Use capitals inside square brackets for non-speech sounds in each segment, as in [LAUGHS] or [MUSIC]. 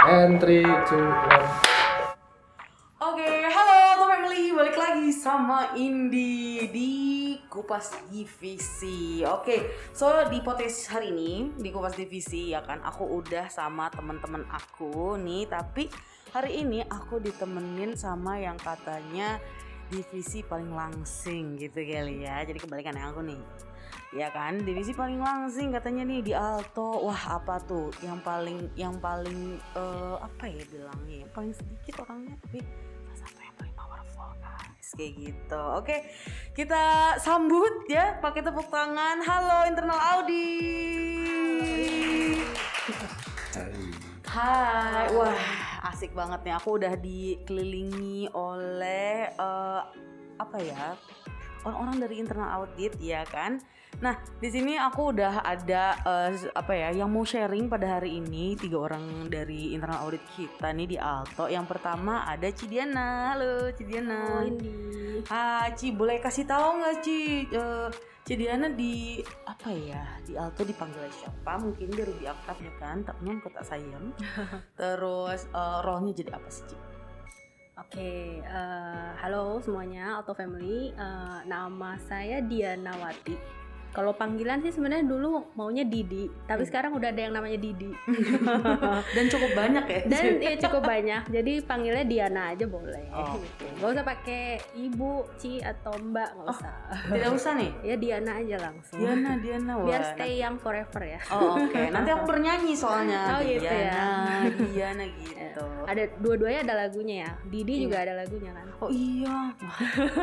And three, two, one. Oke, halo to family, balik lagi sama Indi di Kupas Divisi. Oke, so di podcast hari ini di Kupas Divisi ya kan, aku udah sama teman-teman aku nih, tapi hari ini aku ditemenin sama yang katanya divisi paling langsing gitu kali ya. Jadi kebalikan yang aku nih. Ya kan, divisi paling langsing katanya nih di Alto. Wah, apa tuh? Yang paling yang paling eh, apa ya bilangnya? Yang paling sedikit orangnya tapi satu yang paling powerful guys kayak gitu oke kita sambut ya pakai tepuk tangan halo internal audit Hai, wah asik banget nih. Aku udah dikelilingi oleh eh, apa ya orang-orang dari internal audit ya kan. Nah di sini aku udah ada eh, apa ya yang mau sharing pada hari ini tiga orang dari internal audit kita nih di Alto. Yang pertama ada Cidiana, halo Cidiana. Indi. Hai Ci, boleh kasih tahu nggak Ci? Eh, Cidiana di apa ya? Di Alto dipanggil siapa? Mungkin lebih akrab ya kan? Tak non kota sayang. [LAUGHS] Terus eh, role-nya jadi apa sih Ci? Oke, eh, halo semuanya, Auto Family. Eh, nama saya Dianawati. Kalau panggilan sih sebenarnya dulu maunya Didi, tapi Hmm. sekarang udah ada yang namanya Didi. [LAUGHS] Dan cukup banyak ya. Dan ya cukup banyak, jadi panggilnya Diana aja boleh. Oh, gitu. Gak usah pakai ibu, Ci atau Mbak, nggak Oh, usah. Tidak usah nih. Ya Diana aja langsung. Diana, Diana. wah. Biar stay young forever ya. Oh oke, nanti aku bernyanyi soalnya. Oh, gitu ya. Diana, Diana gitu. [LAUGHS] Ada dua-duanya ada lagunya ya. Didi juga ada lagunya kan. Oh iya,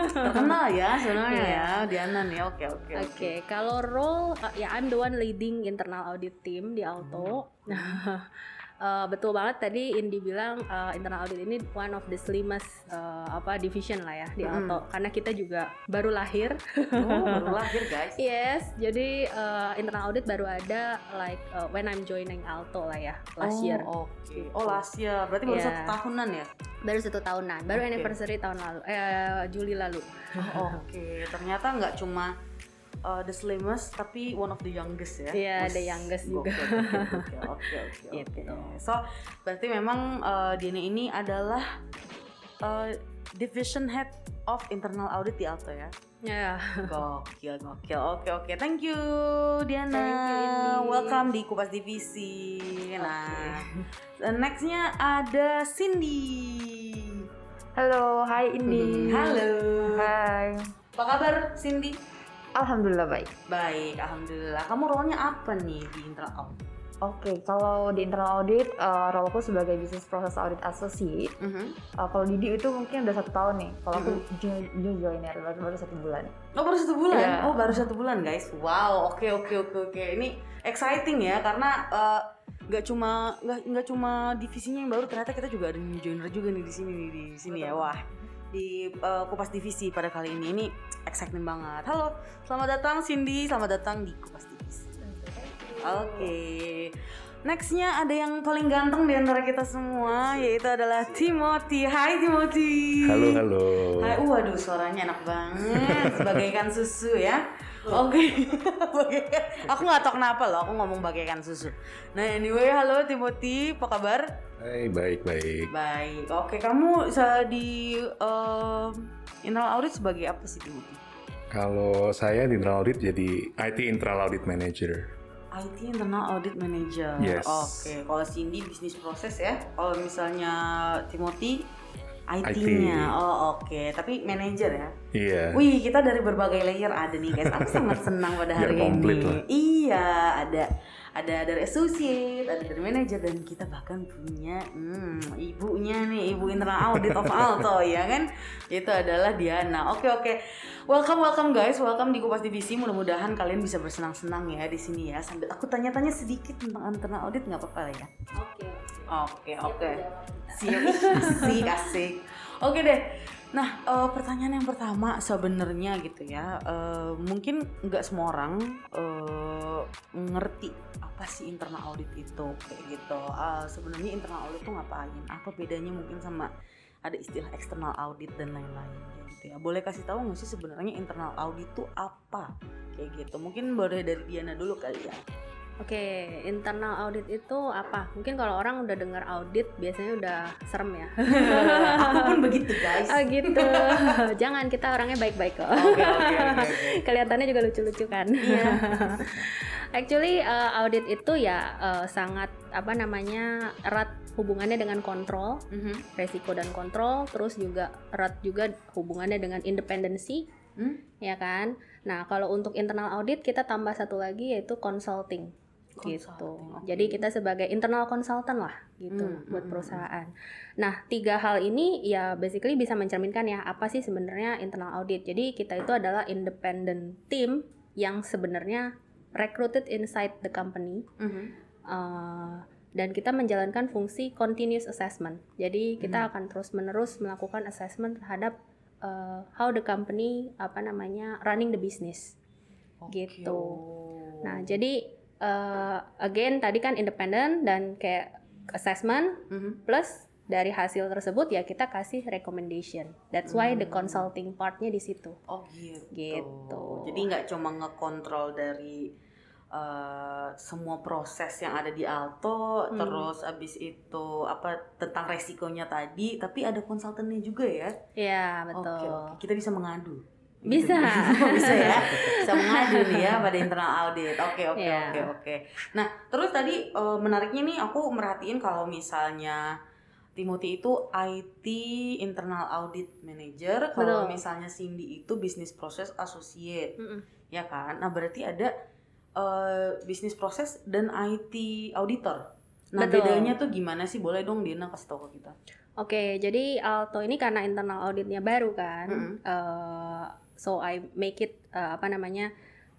terkenal ya sebenarnya Iya. ya Diana nih. Oke oke. Oke, kalau role uh, ya I'm the one leading internal audit team di Hmm. Alto. [LAUGHS] Uh, betul banget tadi Indi bilang uh, internal audit ini one of the slimmest uh, apa division lah ya di Mm-mm. Alto karena kita juga baru lahir. Oh baru [LAUGHS] lahir guys. yes, jadi uh, internal audit baru ada like uh, when I'm joining Alto lah ya last oh, year. Oke. Oh last year, berarti baru Iya. satu tahunan ya? Baru satu tahunan, baru Oke. anniversary tahun lalu eh Juli lalu. Oh, Oke, ternyata nggak cuma uh, the slimmest, tapi one of the youngest ya? Iya, Wes, the youngest juga. [LAUGHS] Oke oke oke. Gitu. So berarti memang uh, Diana ini adalah uh, division head of internal audit di Alto ya? Ya. Gokil, gokil. Oke, oke. Thank you, Diana. Thank you, Indi. Welcome di Kupas Divisi. Nah, dan nextnya ada Cindy. Halo, hai Indi. Halo. Hai. Apa kabar, Cindy? Alhamdulillah baik. Baik, alhamdulillah. Kamu role-nya apa nih di internal audit? Oke, kalau di internal audit, uh, role aku sebagai business process audit associate. Mhm. Uh, kalau Didi itu mungkin udah satu tahun nih. Kalau aku new, new joiner baru, baru satu bulan. Oh baru satu bulan? Iya. Oh baru satu bulan guys. Wow, oke oke oke oke. Ini exciting ya karena eh, nggak cuma nggak nggak cuma divisinya yang baru ternyata kita juga ada new joiner juga nih di sini nih di sini ya. Wah di eh, kupas divisi pada kali ini ini exciting banget. Halo, selamat datang Cindy, selamat datang di kupas divisi. Oke. Nextnya ada yang paling ganteng di antara kita semua yaitu adalah Timothy. Hai Timothy. Halo, halo. Hai, waduh suaranya enak banget, bagaikan susu ya. Oke, Bagaikan- [LAUGHS] aku nggak tahu kenapa loh, aku ngomong bagaikan susu. Nah anyway, halo Timothy, apa kabar? Hai, baik, baik. Baik, oke kamu sa- di em, internal audit sebagai apa sih Timothy? Kalau saya di internal audit jadi IT internal audit manager. IT internal audit manager. Yes. Oke, kalau Cindy bisnis proses ya. Kalau misalnya Timothy IT-nya. IT. Oh oke, tapi manager ya. Iya. Wih, kita dari berbagai layer ada nih guys. Aku sangat senang pada Biar [LAUGHS] hari ini. lah. Iya, ada ada dari associate, ada dari manager dan kita bahkan punya hmm, ibunya nih, ibu internal audit of Alto [LAUGHS] ya kan. Itu adalah Diana. Oke, oke. Welcome welcome guys, welcome di Kupas Divisi. Mudah-mudahan kalian bisa bersenang-senang ya di sini ya. Sambil aku tanya-tanya sedikit tentang internal audit nggak apa-apa ya. Oke. Oke, oke. Siap, [LAUGHS] asik. Oke deh. Nah, eh, pertanyaan yang pertama sebenarnya gitu ya, eh, mungkin nggak semua orang eh, ngerti apa sih internal audit itu kayak gitu. Eh, sebenarnya internal audit itu ngapain? Apa bedanya mungkin sama ada istilah eksternal audit dan lain-lain gitu ya. Boleh kasih tahu nggak sih sebenarnya internal audit itu apa? Kayak gitu. Mungkin boleh dari Diana dulu kali ya. Oke, internal audit itu apa? Mungkin kalau orang udah dengar audit biasanya udah serem ya. [LAUGHS] Aku pun begitu guys. oh gitu. [LAUGHS] Jangan kita orangnya baik-baik kok. Oke oke oke. oke. [LAUGHS] Kelihatannya juga lucu-lucu kan. Iya. Actually uh, audit itu ya uh, sangat apa namanya erat hubungannya dengan kontrol, Mhm. resiko dan kontrol, terus juga erat juga hubungannya dengan independensi, Hmm? ya kan. Nah kalau untuk internal audit kita tambah satu lagi yaitu consulting. Gitu. Consulting, oke. Jadi kita sebagai internal consultant lah gitu Hmm, buat hmm, perusahaan. Nah, tiga hal ini ya basically bisa mencerminkan ya apa sih sebenarnya internal audit. Jadi kita itu adalah independent team yang sebenarnya recruited inside the company Mhm. uh, dan kita menjalankan fungsi continuous assessment. Jadi kita Hmm. akan terus-menerus melakukan assessment terhadap uh, how the company apa namanya running the business. Oke. Gitu. Nah, jadi uh, again tadi kan independen dan kayak assessment Mhm. plus dari hasil tersebut ya kita kasih recommendation. That's why the Hmm. consulting partnya di situ. Oh gitu. Gitu. Jadi nggak cuma ngekontrol dari eh, semua proses yang ada di Alto, Hmm. terus abis itu apa tentang resikonya tadi, tapi ada konsultannya juga ya. Ya Oke, betul. oke. kita bisa mengadu. Bisa. [LAUGHS] Oh, bisa ya. Bisa mengadu nih ya [LAUGHS] pada internal audit. Oke, oke, Iya. oke, oke. Nah, terus tadi eh, menariknya nih aku merhatiin kalau misalnya Timothy itu IT internal audit manager, kalau misalnya Cindy itu business process associate, Mm-mm. ya kan? Nah, berarti ada eh, business process dan IT auditor. Nah, Betul. bedanya tuh gimana sih? Boleh dong Dina kasih tahu ke kita. Oke, jadi Alto ini karena internal auditnya baru kan, Mm-mm. eh, so I make it eh, apa namanya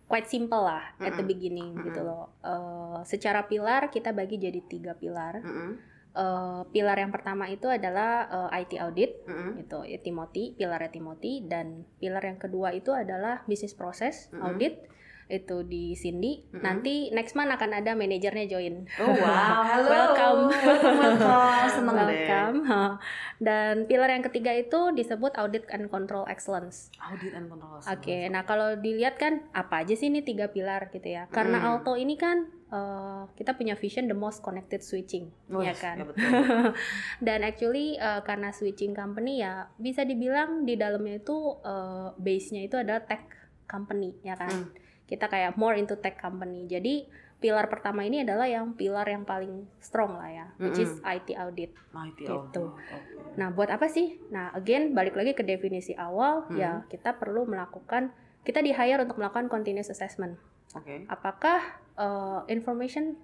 quite simple lah at the beginning Mm-mm. gitu loh. Eh, secara pilar kita bagi jadi tiga pilar. Mm-mm, Eh, pilar yang pertama itu adalah eh, IT audit, mm-mm, itu ya, Timothy, pilarnya Timothy, dan pilar yang kedua itu adalah business process Mm-mm. audit, itu di Cindy. Mm-mm. Nanti next month akan ada manajernya join. Oh wow, [LAUGHS] halo. Welcome. welcome, welcome. Deh. Welcome. Ha. [LAUGHS] Dan pilar yang ketiga itu disebut audit and control excellence. Audit and control. Oke, nah kalau dilihat kan apa aja sih ini tiga pilar gitu ya? Karena Hmm. Alto ini kan eh, kita punya vision the most connected switching, Oh, ya yes, kan? ya betul. [LAUGHS] Dan actually eh, karena switching company ya bisa dibilang di dalamnya itu eh, base-nya itu adalah tech company, ya kan? Hmm. Kita kayak more into tech company. Jadi pilar pertama ini adalah yang pilar yang paling strong lah ya, which is IT audit. Itu Gitu. audit. Oke. Nah, buat apa sih? Nah, again balik lagi ke definisi awal, Hmm. ya kita perlu melakukan kita di hire untuk melakukan continuous assessment. Oke. Apakah uh, information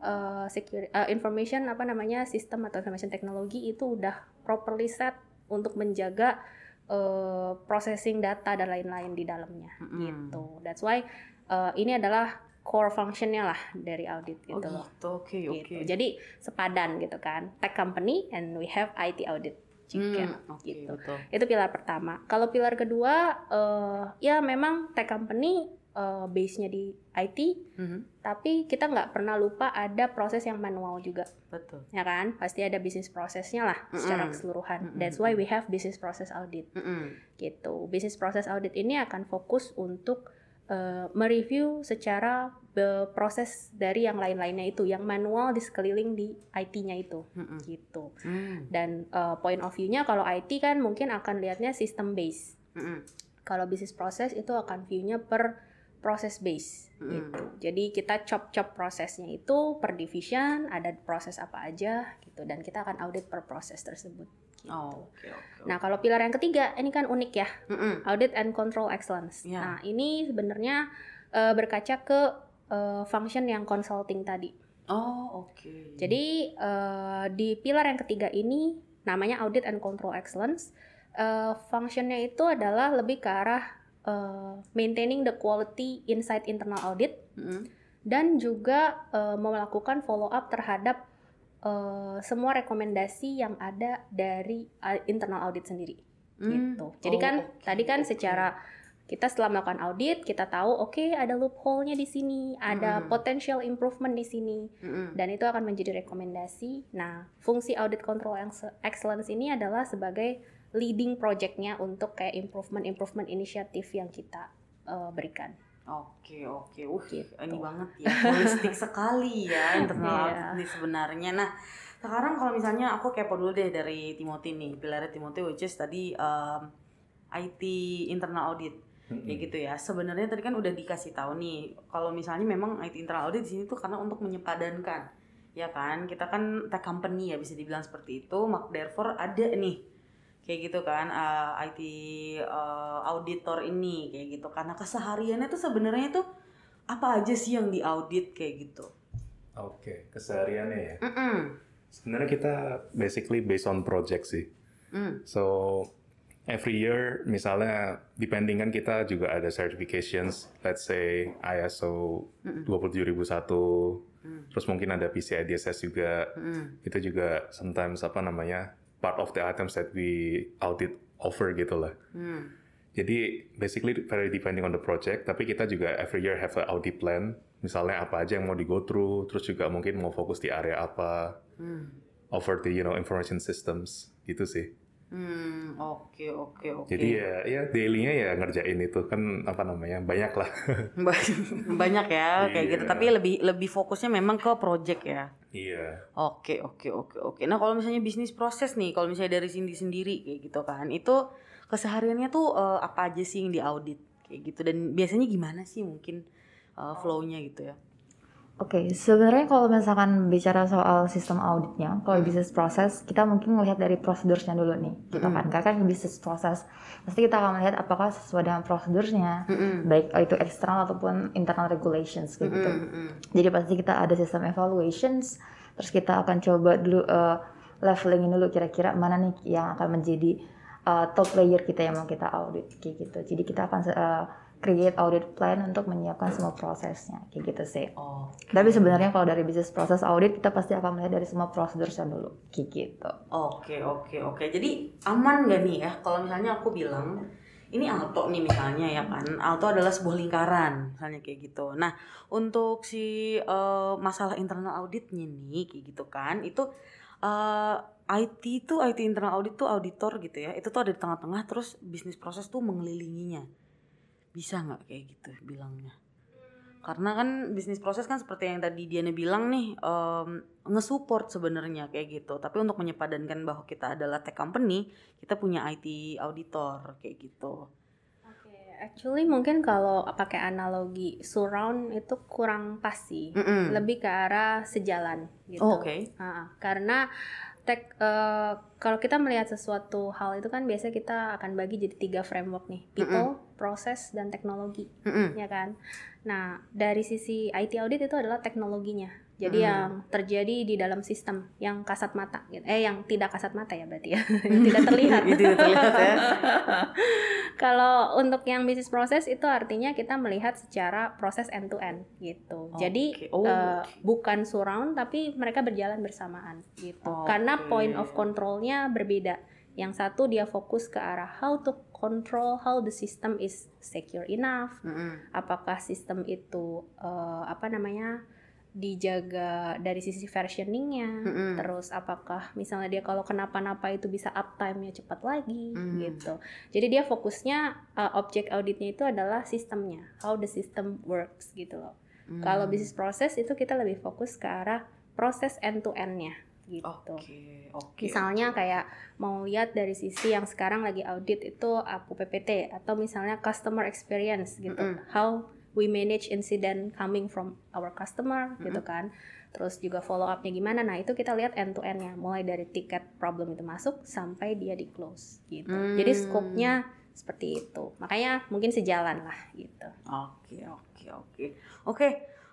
uh, security, uh, information apa namanya sistem atau information teknologi itu udah properly set untuk menjaga uh, processing data dan lain-lain di dalamnya, Mm-mm. gitu. That's why uh, ini adalah core functionnya lah dari audit Oh gitu loh. gitu. Oke, oke. Gitu. Jadi sepadan gitu kan. Tech company and we have IT audit juga Hmm, oke, gitu. betul. Itu pilar pertama. Kalau pilar kedua eh, ya memang tech company eh, base-nya di IT, Mhm, tapi kita nggak pernah lupa ada proses yang manual juga, Betul. ya kan? Pasti ada bisnis prosesnya lah secara Mm-mm. keseluruhan. Mm-mm. That's why we have business process audit Mm-mm. gitu. Business process audit ini akan fokus untuk eh, mereview secara proses dari yang lain-lainnya itu, yang manual di sekeliling di IT-nya itu, Mm-mm. gitu. Mm. Dan eh, point of view-nya kalau IT kan mungkin akan lihatnya system base. Mm-mm. Kalau bisnis proses itu akan view-nya per proses base Mm. gitu. Jadi kita chop-chop prosesnya itu per division, ada proses apa aja gitu dan kita akan audit per proses tersebut. Gitu. Oh, oke, oke. Nah, kalau pilar yang ketiga ini kan unik ya, Mm-mm. audit and control excellence. Iya. Nah, ini sebenarnya eh, berkaca ke eh, function yang consulting tadi. Oh, oke. Jadi eh, di pilar yang ketiga ini namanya audit and control excellence. Eh, functionnya itu adalah lebih ke arah eh, maintaining the quality inside internal audit Mm-mm. dan juga eh, melakukan follow up terhadap eh, semua rekomendasi yang ada dari internal audit sendiri Mm. gitu. Jadi Oh, kan oke, tadi kan secara kita setelah melakukan audit kita tahu oke ada loophole-nya di sini, ada Mm-mm. potential improvement di sini Mm-mm. dan itu akan menjadi rekomendasi. Nah, fungsi audit control yang excellence ini adalah sebagai leading projectnya untuk kayak improvement improvement inisiatif yang kita uh, berikan. Oke oke, uh Gitu. ini banget ya, holistik [LAUGHS] sekali ya internal audit ini sebenarnya. Nah sekarang kalau misalnya aku kepo dulu deh dari Timothy nih, pilarnya Timothy which is tadi um, IT internal audit kayak gitu ya. Sebenarnya tadi kan udah dikasih tahu nih, kalau misalnya memang IT internal audit di sini tuh karena untuk menyepadankan, ya kan? Kita kan tech company ya bisa dibilang seperti itu, mak therefore ada nih kayak gitu kan uh, IT uh, auditor ini kayak gitu karena kesehariannya tuh sebenarnya tuh apa aja sih yang diaudit kayak gitu Oke, kesehariannya ya. Mm-mm. Sebenarnya kita basically based on project sih. Mm. So every year misalnya depending kan kita juga ada certifications, let's say ISO 27001, terus mungkin ada PCI DSS juga. Mm. Itu juga sometimes apa namanya part of the items that we audit over gitu lah. Mm. Jadi basically very depending on the project, tapi kita juga every year have a audit plan. Misalnya apa aja yang mau di go through, terus juga mungkin mau fokus di area apa, Mm. over the you know information systems gitu sih. Hmm, oke oke oke. Jadi ya ya daily-nya ya ngerjain itu kan apa namanya banyak lah. [LAUGHS] banyak ya kayak gitu. Iya. Tapi lebih lebih fokusnya memang ke project ya. Iya. Oke oke oke oke. Nah kalau misalnya bisnis proses nih, kalau misalnya dari Cindy sendiri kayak gitu kan, itu kesehariannya tuh eh, apa aja sih yang diaudit kayak gitu dan biasanya gimana sih mungkin eh, flow-nya gitu ya? Oke, sebenarnya kalau misalkan bicara soal sistem auditnya, kalau bisnis proses, kita mungkin melihat dari prosedurnya dulu nih, gitu kan. Karena kan bisnis proses, pasti kita akan melihat apakah sesuai dengan prosedurnya, Mm-mm. baik itu eksternal ataupun internal regulations, gitu. Mm-mm. Jadi pasti kita ada sistem evaluations, terus kita akan coba dulu uh, levelingin dulu kira-kira mana nih yang akan menjadi uh, top layer kita yang mau kita audit, kayak gitu. Jadi kita akan uh, create audit plan untuk menyiapkan semua prosesnya, kayak gitu sih. Oh. Tapi sebenarnya kalau dari bisnis proses audit kita pasti akan melihat dari semua prosedurnya dulu, kayak gitu. Oke oke oke. Jadi aman gak nih ya kalau misalnya aku bilang ini Alto nih misalnya ya kan. Alto adalah sebuah lingkaran misalnya kayak gitu. Nah untuk si eh, masalah internal auditnya nih kayak gitu kan itu eh, IT tuh IT internal audit tuh auditor gitu ya. Itu tuh ada di tengah-tengah terus bisnis proses tuh mengelilinginya. Bisa nggak kayak gitu bilangnya? Karena kan bisnis proses kan seperti yang tadi Diana bilang nih em, nge-support sebenarnya kayak gitu. Tapi untuk menyepadankan bahwa kita adalah tech company, kita punya IT auditor kayak gitu. Oke, actually mungkin kalau pakai analogi surround itu kurang pas sih. Mm-mm. Lebih ke arah sejalan gitu. Oh, oke. Ah, karena tech eh, kalau kita melihat sesuatu hal itu kan biasanya kita akan bagi jadi tiga framework nih, people, proses, dan teknologi, Mm-mm. ya kan. Nah dari sisi IT audit itu adalah teknologinya. Jadi Mm. yang terjadi di dalam sistem yang kasat mata, gitu. eh yang tidak kasat mata ya berarti ya, [LAUGHS] yang tidak terlihat. Itu tidak terlihat ya. [LAUGHS] Kalau untuk yang bisnis proses itu artinya kita melihat secara proses end to end gitu. Jadi Oke. Oh, oke. bukan surround tapi mereka berjalan bersamaan gitu. Karena Oke. point of controlnya berbeda. Yang satu dia fokus ke arah how to control how the system is secure enough. Mm-mm. Apakah sistem itu eh, apa namanya dijaga dari sisi versioningnya, Mm-mm. terus apakah misalnya dia kalau kenapa-napa itu bisa uptime-nya cepat lagi Mm. gitu. Jadi dia fokusnya uh, objek auditnya itu adalah sistemnya, how the system works gitu loh. Mm. Kalau bisnis proses itu kita lebih fokus ke arah proses end to end-nya gitu. Oke, oke. Misalnya kayak mau lihat dari sisi yang sekarang lagi audit itu aku PPT atau misalnya customer experience gitu. Mm-mm. How we manage incident coming from our customer gitu kan. Terus juga follow up-nya gimana. Nah, itu kita lihat end to end-nya mulai dari tiket problem itu masuk sampai dia di close gitu. Jadi Hmm. scope-nya seperti itu. Makanya mungkin sejalan lah gitu. Oke, oke, oke. Oke,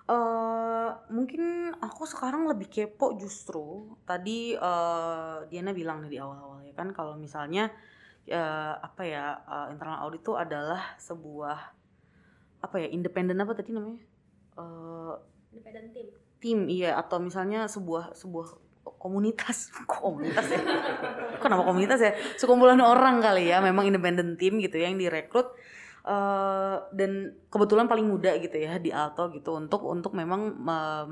eh, mungkin aku sekarang lebih kepo justru. Tadi eh, Diana bilang di awal-awal ya kan kalau misalnya eh, apa ya eh, internal audit itu adalah sebuah apa ya independen apa tadi namanya? Eh, Independent team. tim iya. Atau misalnya sebuah sebuah komunitas. [LAUGHS] Komunitas ya? Kenapa komunitas ya? Sekumpulan orang kali ya. Memang independen tim gitu ya yang direkrut. Eh, dan kebetulan paling muda gitu ya di Alto gitu. Untuk untuk memang em,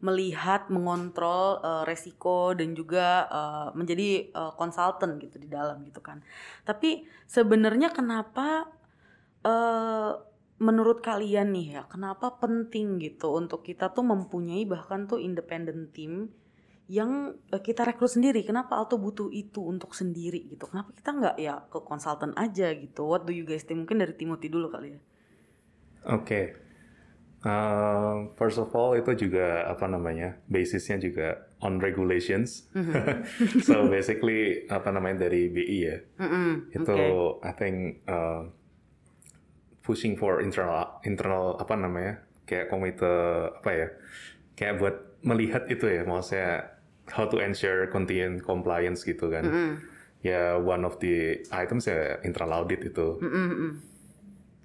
melihat mengontrol eh, resiko dan juga eh, menjadi konsultan gitu di dalam gitu kan. Tapi sebenarnya kenapa eh, menurut kalian nih ya, kenapa penting gitu untuk kita tuh mempunyai bahkan tuh independent team yang eh, kita rekrut sendiri. Kenapa Alto butuh itu untuk sendiri gitu? Kenapa kita nggak ya ke konsultan aja gitu? What do you guys think? Mungkin dari Timothy dulu kali ya. Oke. Uh, first of all itu juga apa namanya basisnya juga on regulations. [LAUGHS] so basically apa namanya dari BI ya. Mm-mm, Itu oke. I think uh, pushing for internal internal apa namanya kayak komite apa ya kayak buat melihat itu ya maksudnya how to ensure continuing compliance gitu kan. Mm-mm. Ya one of the items ya internal audit itu Mm-mm-mm.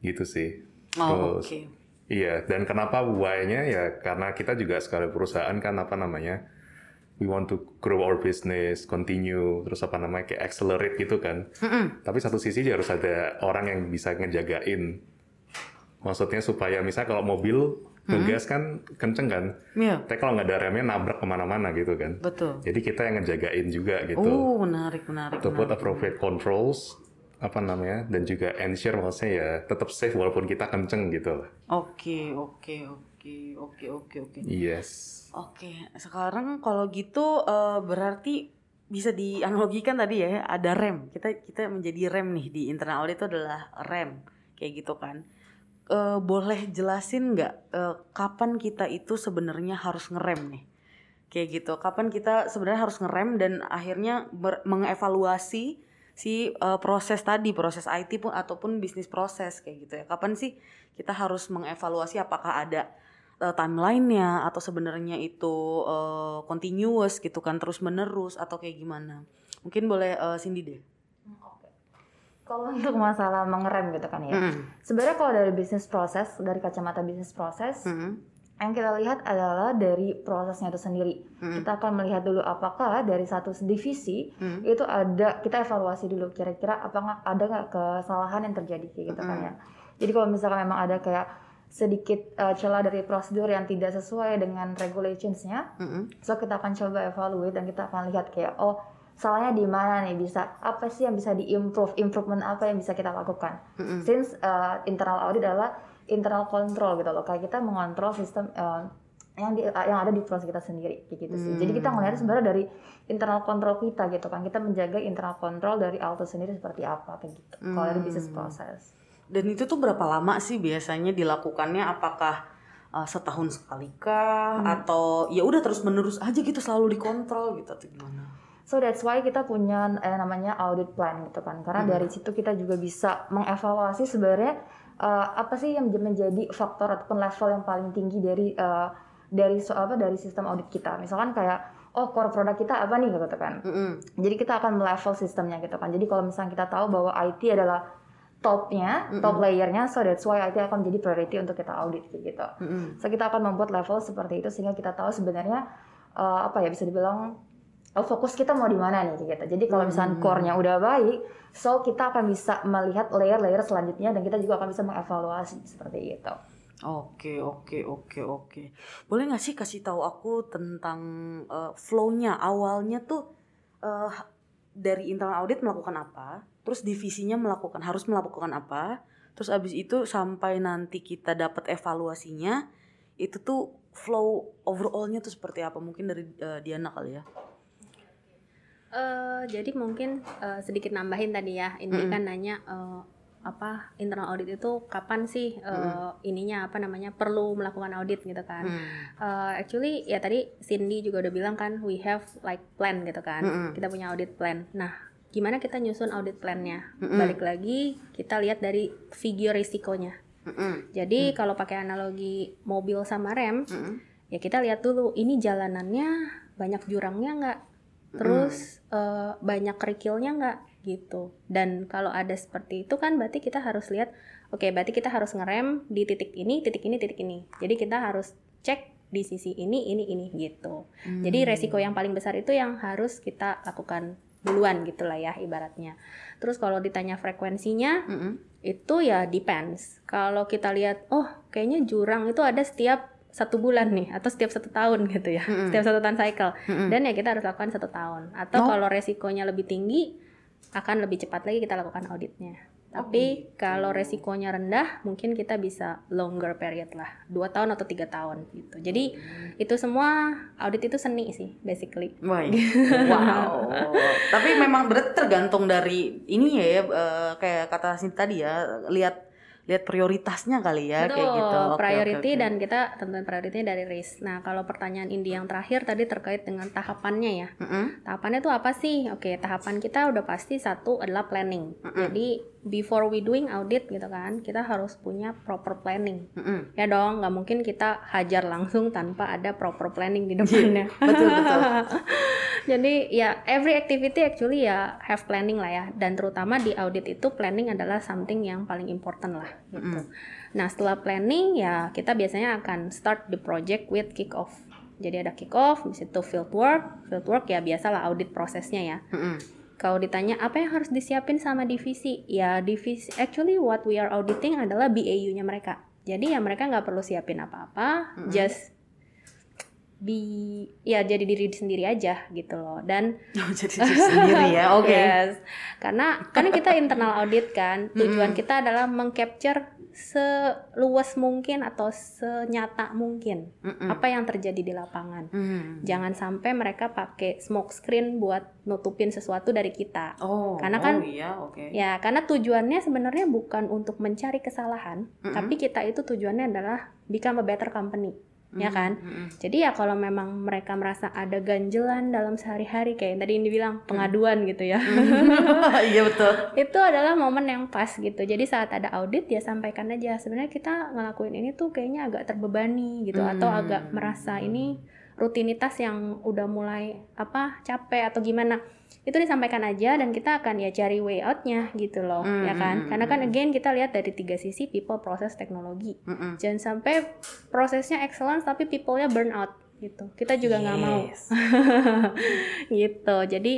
gitu sih. Oh, oke. Iya, dan kenapa why-nya ya karena kita juga sekali perusahaan kan apa namanya we want to grow our business, continue, terus apa namanya kayak accelerate gitu kan. Mm-mm. Tapi satu sisi juga harus ada orang yang bisa ngejagain. Maksudnya supaya misalnya kalau mobil ngegas kan kenceng kan, Iya, tapi kalau nggak ada remnya nabrak ke mana-mana gitu kan. betul. Jadi kita yang ngejagain juga gitu. Oh, menarik, menarik. to put menarik. appropriate controls apa namanya dan juga ensure maksudnya ya tetap safe walaupun kita kenceng gitu lah. Oke, oke, oke, oke, oke, oke. Yes. Oke, sekarang kalau gitu eh, berarti bisa dianalogikan tadi ya ada rem. Kita kita menjadi rem nih di internal audit itu adalah rem kayak gitu kan. Eh, boleh jelasin nggak eh, kapan kita itu sebenarnya harus ngerem nih? Kayak gitu. Kapan kita sebenarnya harus ngerem dan akhirnya ber- mengevaluasi si eh, proses tadi, proses IT pun ataupun bisnis proses kayak gitu ya. Kapan sih kita harus mengevaluasi apakah ada uh, timelinenya atau sebenarnya itu uh, continuous gitu kan terus menerus atau kayak gimana mungkin boleh uh, Cindy deh Kalau untuk masalah mengerem gitu kan ya. Mm-mm. Sebenarnya kalau dari bisnis proses, dari kacamata bisnis proses, Mm-mm. yang kita lihat adalah dari prosesnya itu sendiri. Mm. Kita akan melihat dulu apakah dari satu divisi Mm. itu ada kita evaluasi dulu kira-kira apa nggak ada nggak kesalahan yang terjadi kayak gitu kan ya. Jadi kalau misalkan memang ada kayak sedikit uh, celah dari prosedur yang tidak sesuai dengan regulationsnya, Mm-mm. so kita akan coba evaluate dan kita akan lihat kayak oh salahnya di mana nih? Bisa apa sih yang bisa diimprove? Improvement apa yang bisa kita lakukan? Mm-mm. since uh, internal audit adalah internal control gitu loh. Kayak kita mengontrol sistem uh, yang di, uh, yang ada di proses kita sendiri kayak gitu sih. Jadi kita melihat sebenarnya dari internal control kita gitu kan. Kita menjaga internal control dari auto sendiri seperti apa kayak gitu. Kalau dari bisnis proses dan itu tuh berapa lama sih biasanya dilakukannya apakah uh, setahun sekali kah atau ya udah terus menerus aja gitu selalu dikontrol gitu atau gimana So that's why kita punya eh, namanya audit plan gitu kan. Karena dari situ kita juga bisa mengevaluasi sebenarnya eh, apa sih yang menjadi faktor ataupun level yang paling tinggi dari eh, dari so, apa dari sistem audit kita. Misalkan kayak oh core produk kita apa nih gitu kan. Mm-mm. Jadi kita akan melevel sistemnya gitu kan. Jadi kalau misalnya kita tahu bahwa IT adalah topnya, top layernya, so that's why IT akan menjadi priority untuk kita audit gitu. Mm-mm. So kita akan membuat level seperti itu sehingga kita tahu sebenarnya eh, apa ya bisa dibilang oh, fokus kita mau di mana nih gitu. Jadi kalau misalnya core-nya udah baik, so kita akan bisa melihat layer-layer selanjutnya dan kita juga akan bisa mengevaluasi seperti itu. Oke oke oke oke. Boleh nggak sih kasih tahu aku tentang uh, flow-nya awalnya tuh uh, dari internal audit melakukan apa, terus divisinya melakukan harus melakukan apa, terus abis itu sampai nanti kita dapat evaluasinya itu tuh flow overallnya tuh seperti apa? Mungkin dari uh, Diana kali ya. Eh, jadi mungkin eh, sedikit nambahin tadi ya, ini Mm-mm. kan nanya eh, apa internal audit itu kapan sih eh, ininya apa namanya perlu melakukan audit gitu kan? Hmm. Eh, actually ya tadi Cindy juga udah bilang kan we have like plan gitu kan, Mm-mm. kita punya audit plan. Nah gimana kita nyusun audit plannya? Mm-mm. Balik lagi kita lihat dari figure risikonya. Mm-mm. Jadi kalau pakai analogi mobil sama rem, Mm-mm. ya kita lihat dulu ini jalanannya banyak jurangnya nggak terus eh, banyak kerikilnya nggak gitu dan kalau ada seperti itu kan berarti kita harus lihat oke berarti kita harus ngerem di titik ini titik ini titik ini jadi kita harus cek di sisi ini ini ini gitu jadi resiko yang paling besar itu yang harus kita lakukan duluan gitulah ya ibaratnya terus kalau ditanya frekuensinya Mm-mm. itu ya depends. Kalau kita lihat, oh kayaknya jurang itu ada setiap satu bulan nih atau setiap satu tahun gitu ya, Mm-mm. setiap satu tahun cycle. Mm-mm. Dan ya kita harus lakukan satu tahun. Atau Oh. kalau resikonya lebih tinggi, akan lebih cepat lagi kita lakukan auditnya. Tapi kalau resikonya rendah, mungkin kita bisa longer period lah, dua tahun atau tiga tahun gitu. Jadi itu semua audit itu seni sih, basically. Wah, [LAUGHS] wow. Tapi memang berarti tergantung dari ini ya, ya eh, kayak kata Sinta tadi ya, lihat lihat prioritasnya kali ya Betul, kayak gitu. Oke, priority oke, oke. dan kita tentuin priority dari risk. Nah, kalau pertanyaan Indi yang terakhir tadi terkait dengan tahapannya ya. Mm-mm. Tahapannya itu apa sih? Oke, tahapan kita udah pasti satu adalah planning. Jadi before we doing audit gitu kan, kita harus punya proper planning. Mm-mm. Ya dong, nggak mungkin kita hajar langsung tanpa ada proper planning di depannya. Iya, [LAUGHS] betul betul. [LAUGHS] Jadi ya every activity actually ya have planning lah ya. Dan terutama di audit itu planning adalah something yang paling important lah gitu. Nah setelah planning ya kita biasanya akan start the project with kick off. Jadi ada kick off, di situ field work. Field work ya biasalah audit prosesnya ya. Mm-mm. Kalau ditanya apa yang harus disiapin sama divisi, ya divisi actually what we are auditing adalah BAU-nya mereka. Jadi ya mereka nggak perlu siapin apa-apa, just be ya jadi diri sendiri aja gitu loh. Dan [LAUGHS] Oh, jadi diri sendiri ya. [LAUGHS] Oke. yes, karena karena kita internal audit kan, tujuan kita adalah mengcapture seluas mungkin atau senyata mungkin Mm-mm. apa yang terjadi di lapangan. Hmm. Jangan sampai mereka pakai smoke screen buat nutupin sesuatu dari kita. Oh, Karena oh kan- iya, oke. Ya, karena tujuannya sebenarnya bukan untuk mencari kesalahan, tapi kita itu tujuannya adalah become a better company, ya kan? Mm-mm. Jadi ya kalau memang mereka merasa ada ganjelan dalam sehari-hari kayak yang tadi ini bilang pengaduan gitu ya. [LAUGHS] Iya betul. itu adalah momen yang pas gitu. Jadi saat ada audit ya sampaikan aja sebenarnya kita ngelakuin ini tuh kayaknya agak terbebani gitu atau Hmm. agak merasa ini rutinitas yang udah mulai apa capek atau gimana. Itu disampaikan aja dan kita akan ya cari way out-nya gitu loh, Hmm, ya hmm, kan? hmm, Karena kan again kita lihat dari tiga sisi people, proses, teknologi. Mm-mm. Jangan sampai prosesnya excellence tapi people-nya burn out gitu. Kita juga nggak mau Yes. [LAUGHS] gitu jadi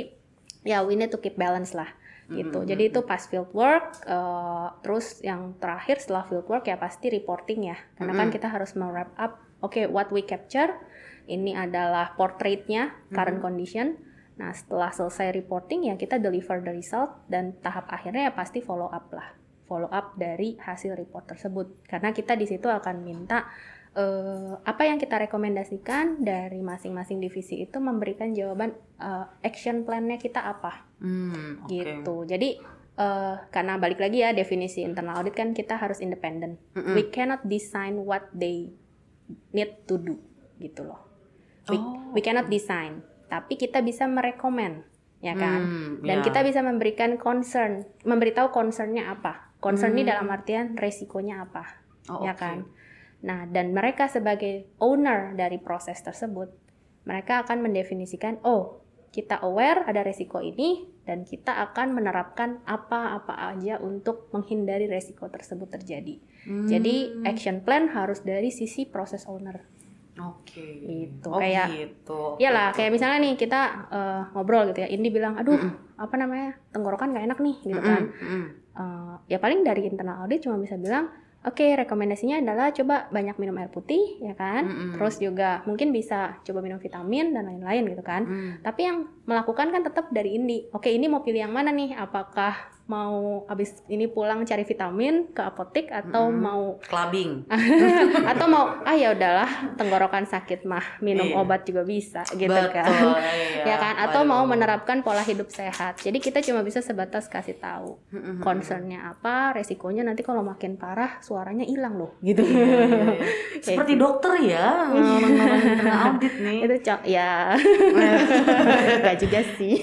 ya we need to keep balance lah gitu jadi itu pas field work eh, terus yang terakhir setelah field work ya pasti reporting ya karena kan kita harus wrap up oke what we capture ini adalah portraitnya current condition nah setelah selesai reporting ya kita deliver the result dan tahap akhirnya ya pasti follow up lah follow up dari hasil report tersebut karena kita di situ akan minta eh, apa yang kita rekomendasikan dari masing-masing divisi itu memberikan jawaban eh, action plan-nya kita apa Hmm, oke. gitu. Jadi eh, karena balik lagi ya definisi internal audit kan kita harus independen. We cannot design what they need to do gitu loh. We, Oh, we cannot design, tapi kita bisa merekomen ya kan. Hmm, Dan ya. kita bisa memberikan concern, memberitahu concernnya apa. Concern ini dalam artian resikonya apa Oh, ya oke. kan. Nah, dan mereka sebagai owner dari proses tersebut, mereka akan mendefinisikan, oh, kita aware ada resiko ini dan kita akan menerapkan apa-apa aja untuk menghindari resiko tersebut terjadi. Hmm. Jadi, action plan harus dari sisi proses owner. Oke. Gitu, Oh, kayak- gitu. Iyalah, kayak misalnya nih kita eh, ngobrol gitu ya, Indi bilang, aduh, apa namanya, tenggorokan gak enak nih, gitu kan. Mm-mm. Eh, ya paling dari internal audit cuma bisa bilang oke rekomendasinya adalah coba banyak minum air putih ya kan Mm-mm. terus juga mungkin bisa coba minum vitamin dan lain-lain gitu kan Mm. tapi yang melakukan kan tetap dari Indi oke ini mau pilih yang mana nih apakah mau habis ini pulang cari vitamin ke apotek atau mau Clubbing. [LAUGHS] atau mau ah ya udahlah tenggorokan sakit mah minum Iya. obat juga bisa gitu Betul. kan Iya. ya kan atau mau Aduh. menerapkan pola hidup sehat jadi kita cuma bisa sebatas kasih tahu concernnya apa resikonya nanti kalau makin parah suaranya hilang loh [LAUGHS] gitu Iya, iya, iya. [LAUGHS] Seperti dokter ya, orang-orang audit nih. itu cok ya nggak juga sih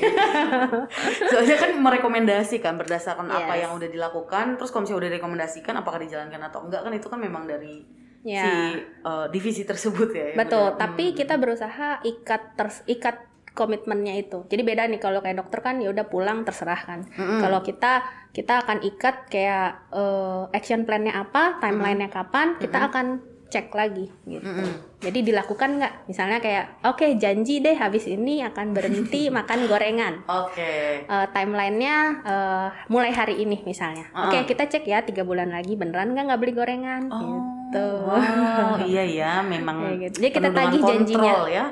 Soalnya kan merekomendasikan berdasarkan apa Yes. yang udah dilakukan, terus kalau misalnya udah direkomendasikan apakah dijalankan atau enggak kan itu kan memang dari Ya. si uh, divisi tersebut ya. betul tapi kita berusaha ikat ters ikat komitmennya itu jadi beda nih kalau kayak dokter kan ya udah pulang terserah kan kalau kita kita akan ikat kayak eh, action plan-nya apa timelinenya kapan kita akan cek lagi gitu Mm-mm. jadi dilakukan nggak misalnya kayak oke janji deh habis ini akan berhenti [LAUGHS] makan gorengan Oke. Eh, timelinenya eh, mulai hari ini misalnya. Oke Ah. kita cek ya tiga bulan lagi beneran nggak nggak beli gorengan. Oh, gitu. Oh [LAUGHS] iya ya, memang Kayak gitu. Jadi kita dengan tagih janjinya. ya.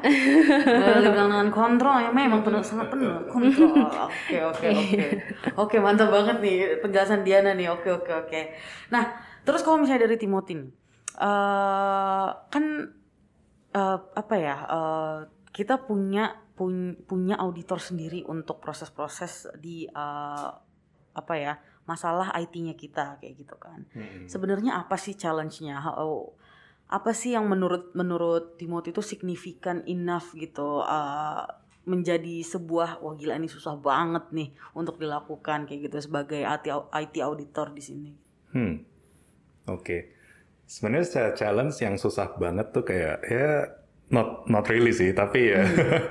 [LAUGHS] Dibilang dengan kontrol ya, memang penuh sangat penuh kontrol. Oke oke oke. Oke mantap banget nih penjelasan Diana nih. Oke oke oke. Nah terus kalau misalnya dari Timothy, eh, kan eh, apa ya? eh, kita punya pun- punya auditor sendiri untuk proses-proses di eh, apa ya masalah IT-nya kita kayak gitu kan. Mm-mm. Sebenarnya apa sih challenge-nya? Ha- oh, apa sih yang menurut menurut Timothy itu signifikan enough gitu uh, menjadi sebuah wah gila ini susah banget nih untuk dilakukan kayak gitu sebagai IT, au- IT auditor di sini. Hmm. Oke. Sebenarnya secara challenge yang susah banget tuh kayak ya not not really sih, tapi ya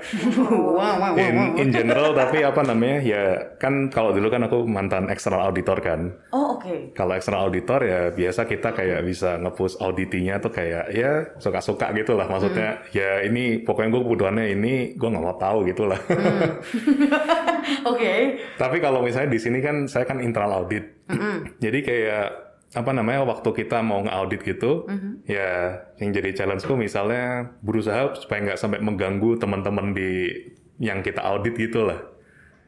[LAUGHS] wah, in in general tapi apa namanya ya kan kalau dulu kan aku mantan external auditor kan. Oh oke. Kalau external auditor ya biasa kita kayak bisa nge-push auditinya tuh kayak ya suka-suka gitu lah. Maksudnya ya ini pokoknya gue kebutuhannya ini gue nggak mau tahu gitu lah. [LAUGHS] [LAUGHS] Oke. Tapi kalau misalnya di sini kan saya kan internal audit. Jadi kayak apa namanya waktu kita mau nge-audit gitu, ya yang jadi challenge-ku misalnya berusaha supaya nggak sampai mengganggu teman-teman di yang kita audit gitu lah.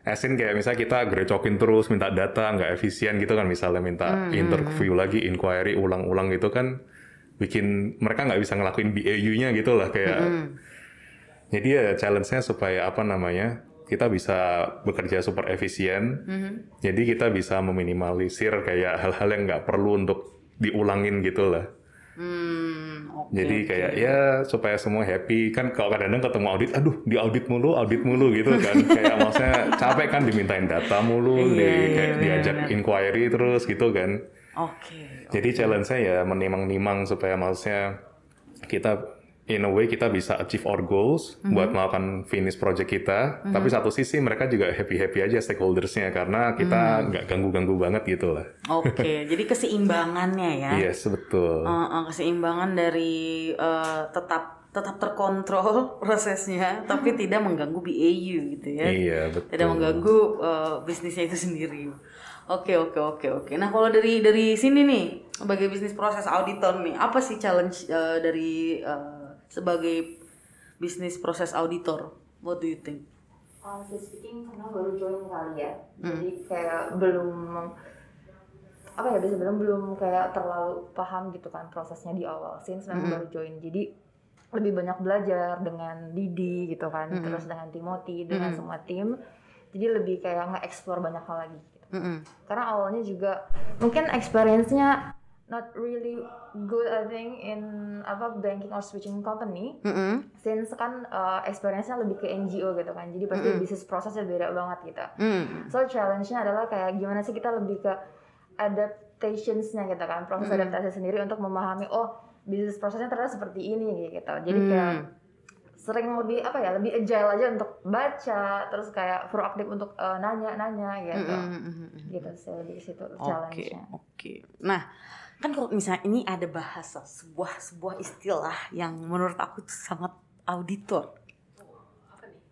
Asin kayak misalnya kita grecokin terus minta data nggak efisien gitu kan misalnya minta interview lagi inquiry ulang-ulang gitu kan bikin mereka nggak bisa ngelakuin BAU-nya gitu lah kayak jadi ya challenge-nya supaya apa namanya kita bisa bekerja super efisien. Jadi kita bisa meminimalisir kayak hal-hal yang nggak perlu untuk diulangin gitu lah. Hmm, oke. Jadi kayak ya supaya semua happy kan kalau kadang-kadang ketemu audit, aduh di audit mulu, audit mulu gitu kan. [LAUGHS] kayak maksudnya capek kan dimintain data mulu, Iya, di, iya, kayak iya, diajak benar. inquiry terus gitu kan. Oke. Jadi challenge-nya ya menimang-nimang supaya maksudnya kita in a way kita bisa achieve our goals Mhm. buat melakukan finish project kita. Tapi satu sisi mereka juga happy-happy aja stakeholders-nya karena kita Mhm. nggak ganggu-ganggu banget gitu lah. Oke, [LAUGHS] jadi keseimbangannya ya. Yes, betul. Uh, uh, keseimbangan dari uh, tetap tetap terkontrol [LAUGHS] prosesnya tapi tidak mengganggu BAU gitu ya. Iya, betul. Tidak mengganggu uh, bisnisnya itu sendiri. Oke oke oke oke. Nah kalau dari dari sini nih sebagai bisnis proses auditor nih apa sih challenge uh, dari uh, sebagai bisnis proses auditor? What do you think? Honestly speaking, karena baru join kali ya, jadi kayak belum apa ya bisa bilang belum kayak terlalu paham gitu kan prosesnya di awal. Since memang baru join, jadi lebih banyak belajar dengan Didi gitu kan, terus dengan Timothy, dengan semua tim. Jadi lebih kayak nge-explore banyak hal lagi. Gitu. Mm-mm. Karena awalnya juga mungkin experience-nya not really good I think in apa banking or switching company Mm-mm. since kan uh, experience-nya lebih ke NGO gitu kan jadi pasti bisnis prosesnya beda banget gitu Mm. so challenge-nya adalah kayak gimana sih kita lebih ke adaptations-nya gitu kan proses adaptasi sendiri untuk memahami oh bisnis prosesnya ternyata seperti ini gitu jadi kayak sering lebih apa ya lebih agile aja untuk baca terus kayak proaktif untuk uh, nanya-nanya gitu Mm-mm. gitu sih lebih ke situ Oke, challenge-nya oke. Nah, kan kalau misalnya ini ada bahasa sebuah sebuah istilah yang menurut aku tuh sangat auditor.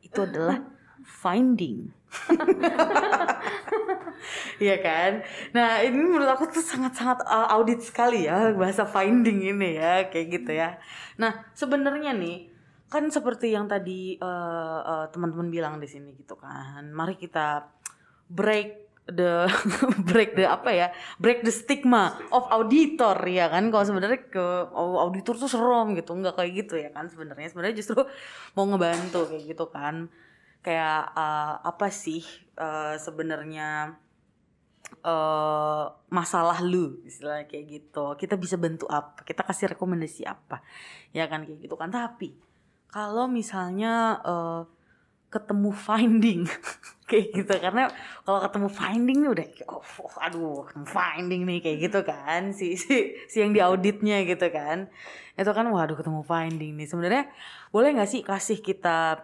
Itu adalah finding. [LAUGHS] Iya kan? Nah, ini menurut aku tuh sangat-sangat uh, audit sekali ya bahasa finding ini ya, kayak gitu ya. Nah, sebenarnya nih kan seperti yang tadi uh, uh, teman-teman bilang di sini gitu kan. Mari kita break the [LAUGHS] break the apa ya? Break the stigma of auditor ya kan? Kalau sebenarnya ke auditor tuh serem gitu nggak kayak gitu ya kan sebenarnya. Sebenarnya justru mau ngebantu kayak gitu kan. Kayak uh, apa sih uh, sebenarnya eh masalah lu istilahnya kayak gitu. Kita bisa bantu apa? Kita kasih rekomendasi apa? Ya kan kayak gitu kan. Tapi kalau misalnya eh, ketemu finding. [LAUGHS] Kayak gitu karena kalau ketemu finding nih udah oh, oh, aduh finding nih kayak gitu kan si si si yang diauditnya gitu kan. Itu kan waduh ketemu finding nih. Sebenarnya boleh nggak sih kasih kita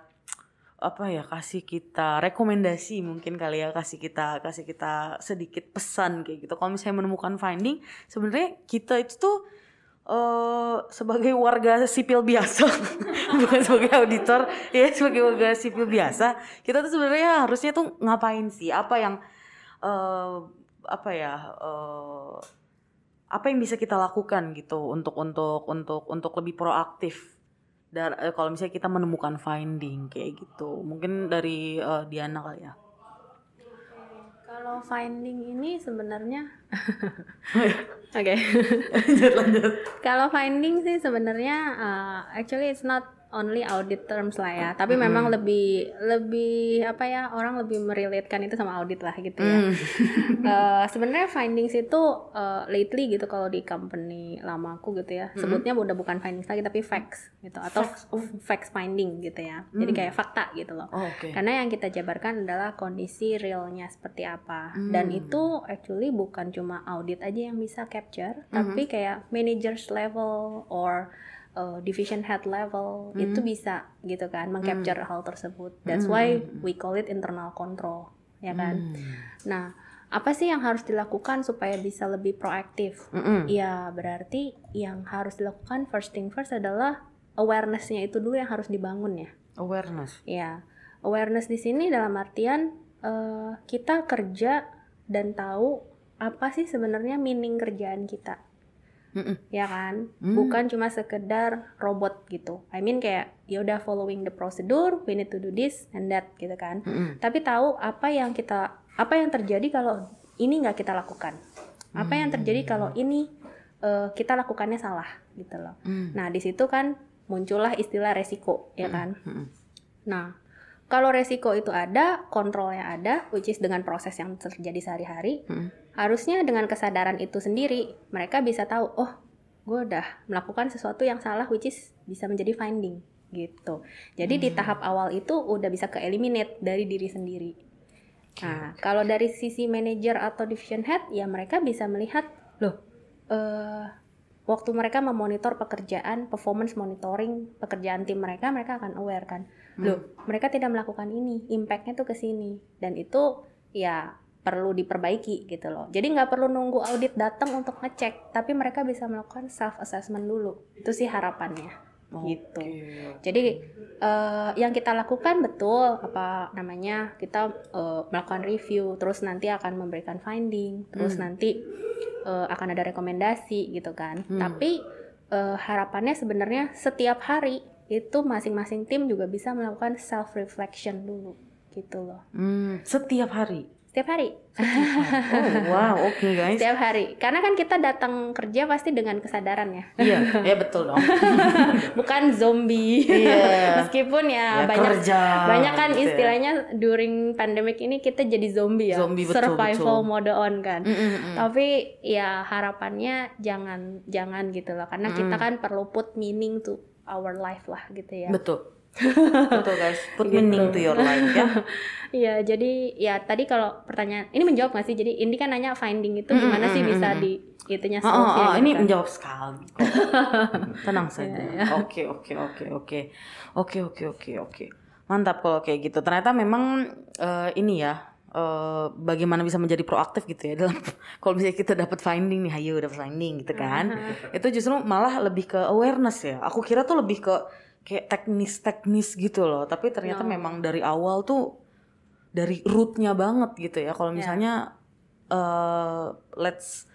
apa ya kasih kita rekomendasi mungkin kali ya kasih kita kasih kita sedikit pesan kayak gitu. Kalau misalnya menemukan finding sebenarnya kita itu tuh eh sebagai warga sipil biasa [LAUGHS] bukan sebagai auditor ya sebagai warga sipil biasa kita tuh sebenarnya harusnya tuh ngapain sih? Apa yang eh apa ya eh apa yang bisa kita lakukan gitu untuk untuk untuk untuk lebih proaktif? Dan kalau misalnya kita menemukan finding kayak gitu mungkin dari eh, Diana kali ya Kalau finding ini sebenarnya Oke. [LAUGHS] lanjut lanjut Kalau finding sih sebenarnya uh, actually it's not only audit terms lah ya, tapi memang lebih lebih apa ya orang lebih merelatekan itu sama audit lah gitu ya. [LAUGHS] Eh, sebenarnya findings itu uh, lately gitu kalau di company lamaku gitu ya, sebutnya udah bukan findings lagi tapi facts gitu atau facts. finding gitu ya. Jadi kayak fakta gitu loh. oh, oke. Karena yang kita jabarkan adalah kondisi realnya seperti apa. Dan itu actually bukan cuma audit aja yang bisa capture, tapi kayak managers level or uh, division head level itu bisa gitu kan mengcapture hal tersebut. That's why we call it internal control, ya kan? Nah, apa sih yang harus dilakukan supaya bisa lebih proaktif? Mm-mm. Ya, berarti yang harus dilakukan first thing first adalah awareness-nya itu dulu yang harus dibangun ya. awareness Ya, awareness di sini dalam artian eh, kita kerja dan tahu apa sih sebenarnya meaning kerjaan kita, Mm-mm. ya kan? Bukan cuma sekedar robot gitu. I mean kayak ya udah following the procedure, we need to do this and that gitu kan. Tapi tahu apa yang kita apa yang terjadi kalau ini nggak kita lakukan. Apa yang terjadi kalau ini eh, kita lakukannya salah gitu loh. Nah di situ kan muncullah istilah resiko ya kan. Nah, kalau resiko itu ada, kontrolnya ada, which is dengan proses yang terjadi sehari-hari, harusnya dengan kesadaran itu sendiri, mereka bisa tahu, oh, gue udah melakukan sesuatu yang salah, which is bisa menjadi finding, gitu. Jadi di tahap awal itu udah bisa ke eliminate dari diri sendiri. Nah, kalau dari sisi manager atau division head, ya mereka bisa melihat, loh, eh waktu mereka memonitor pekerjaan, performance monitoring pekerjaan tim mereka, mereka akan aware kan, loh, mereka tidak melakukan ini, impactnya tuh ke sini, dan itu ya perlu diperbaiki gitu loh. Jadi nggak perlu nunggu audit datang untuk ngecek, tapi mereka bisa melakukan self assessment dulu. Itu sih harapannya, gitu. Jadi eh, yang kita lakukan betul apa namanya kita eh, melakukan review, terus nanti akan memberikan finding, terus nanti eh, akan ada rekomendasi gitu kan. Tapi eh, harapannya sebenarnya setiap hari itu masing-masing tim juga bisa melakukan self reflection dulu gitu loh. Hmm, setiap hari Setiap hari. oh wow oke guys Setiap hari. Karena kan kita datang kerja pasti dengan kesadaran ya. iya ya betul dong [LAUGHS] Bukan zombie. Iya. Meskipun ya, Ya, banyak kerja, banyak kan gitu ya. istilahnya during pandemic ini kita jadi zombie ya. Zombie, betul, Survival betul. mode on kan. Mm, mm, mm. Tapi ya harapannya jangan jangan gitu loh karena kita kan perlu put meaning to our life lah gitu ya. betul betul guys put meaning to your life ya [LAUGHS] Iya, jadi ya tadi kalau pertanyaan ini menjawab nggak sih? Jadi Indi kan nanya finding itu gimana sih bisa di itunya Oh, oh, oh, gitu ini kan. menjawab sekali. [LAUGHS] Tenang saja. Iya, Oke, oke, oke, oke. Oke, oke, oke, oke. Mantap kalau kayak gitu. Ternyata memang eh, ini ya eh, bagaimana bisa menjadi proaktif gitu ya dalam [LAUGHS] kalau misalnya kita dapat finding nih, ayo dapat finding gitu kan. Itu justru malah lebih ke awareness ya. Aku kira tuh lebih ke kayak teknis-teknis gitu loh. Tapi ternyata memang dari awal tuh dari rootnya banget gitu ya. Kalau misalnya eh let's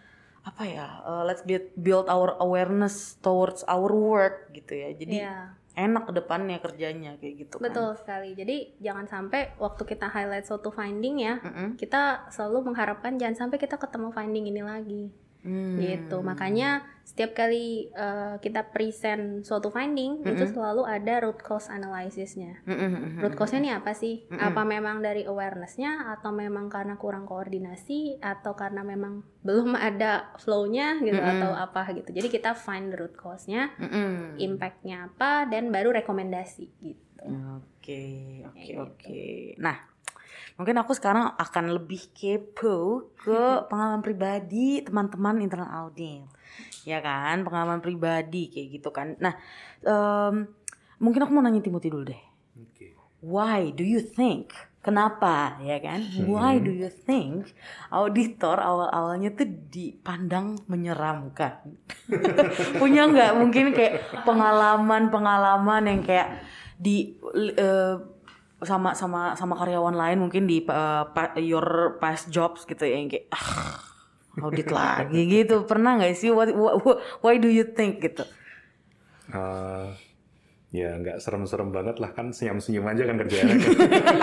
apa ya eh, let's build, build our awareness towards our work gitu ya jadi Iya. enak ke depannya kerjanya kayak gitu kan Betul sekali. Jadi jangan sampai waktu kita highlight suatu finding ya, Mm-mm. kita selalu mengharapkan jangan sampai kita ketemu finding ini lagi. Hmm. Gitu. Makanya setiap kali uh, kita present suatu finding itu selalu ada root cause analysisnya. Mm-mm. Root cause-nya ini apa sih? Apa memang dari awareness-nya atau memang karena kurang koordinasi atau karena memang [LAUGHS] belum ada flow-nya gitu atau apa gitu. Jadi kita find the root cause-nya, Mm-mm. impact-nya apa dan baru rekomendasi gitu. Oke, oke, oke. Nah, mungkin aku sekarang akan lebih kepo ke pengalaman pribadi teman-teman internal audit, ya kan? Pengalaman pribadi kayak gitu kan. Nah, em, mungkin aku mau nanya Timothy dulu deh. Why do you think? Kenapa, ya kan? Why do you think auditor awal-awalnya tuh dipandang menyeramkan? [LAUGHS] Punya nggak mungkin kayak pengalaman-pengalaman yang kayak di eh, sama sama sama karyawan lain mungkin di eh, pa- your past jobs gitu ya yang kayak ah, audit lagi gitu. Pernah nggak sih? What, what, why do you think gitu? Eh, ya nggak serem-serem banget lah kan senyum-senyum aja kan kerjanya kan.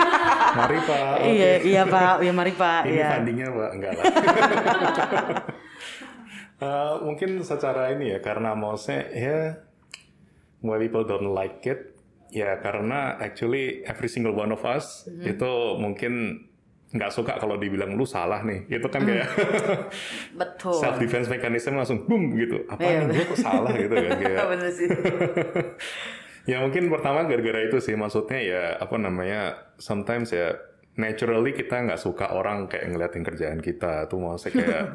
[LAUGHS] Mari Pak. [LAUGHS] iya iya pak. Ya mari pak. Ini ya fundingnya Pak. Enggak lah. [LAUGHS] Eh, mungkin secara ini ya karena maksudnya ya why people don't like it ya karena actually every single one of us itu mungkin nggak suka kalau dibilang lu salah nih itu kan kayak [LAUGHS] betul. self defense mechanism langsung boom gitu. Apa Iya, nih gue kok salah gitu kan kayak [LAUGHS] [LAUGHS] ya mungkin pertama gara-gara itu sih maksudnya ya apa namanya sometimes ya naturally kita nggak suka orang kayak ngeliatin kerjaan kita tuh maksudnya kayak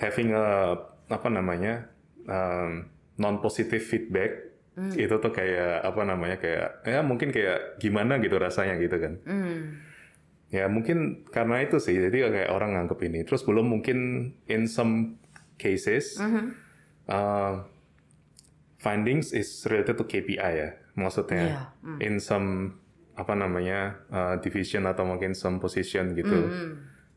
having a apa namanya non positive feedback itu tuh kayak apa namanya kayak ya mungkin kayak gimana gitu rasanya gitu kan. Hmm. ya mungkin karena itu sih jadi kayak orang nganggep ini. Terus belum mungkin in some cases uh, findings is related to KPI ya maksudnya. Iya, in some apa namanya uh, division atau mungkin some position gitu.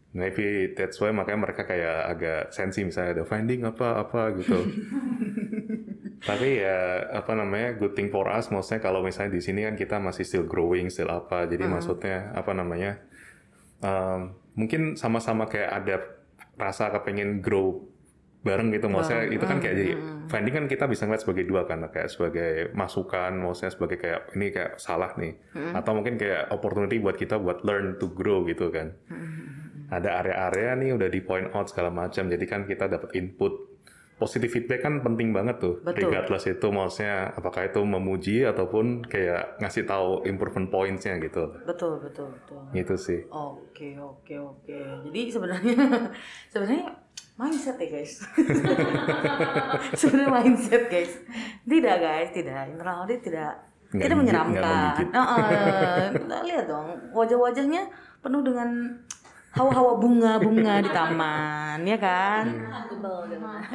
Maybe that's why makanya mereka kayak agak sensi misalnya ada finding apa apa gitu [LAUGHS] tapi ya apa namanya good thing for us. Maksudnya kalau misalnya di sini kan kita masih still growing still apa. Jadi maksudnya apa namanya um, mungkin sama-sama kayak ada rasa kepengen grow bareng gitu. Maksudnya itu kan kayak jadi finding kan kita bisa ngeliat sebagai dua kan. Kayak sebagai masukan maksudnya sebagai kayak ini kayak salah nih. Atau mungkin kayak opportunity buat kita buat learn to grow gitu kan. Ada area-area nih udah di point out segala macam. Jadi kan kita dapat input positive feedback kan penting banget tuh Betul. regardless itu maksudnya apakah itu memuji ataupun kayak ngasih tahu improvement points-nya gitu betul betul betul gitu sih Oke oke oke. Jadi sebenarnya [LAUGHS] sebenarnya mindset ya guys. [LAUGHS] sebenarnya mindset guys. Tidak guys, tidak. Internal audit tidak Nggak tidak menyeramkan. nggak. Heeh. Nah, lihat dong wajah-wajahnya penuh dengan hawa-hawa bunga-bunga di taman, ya kan?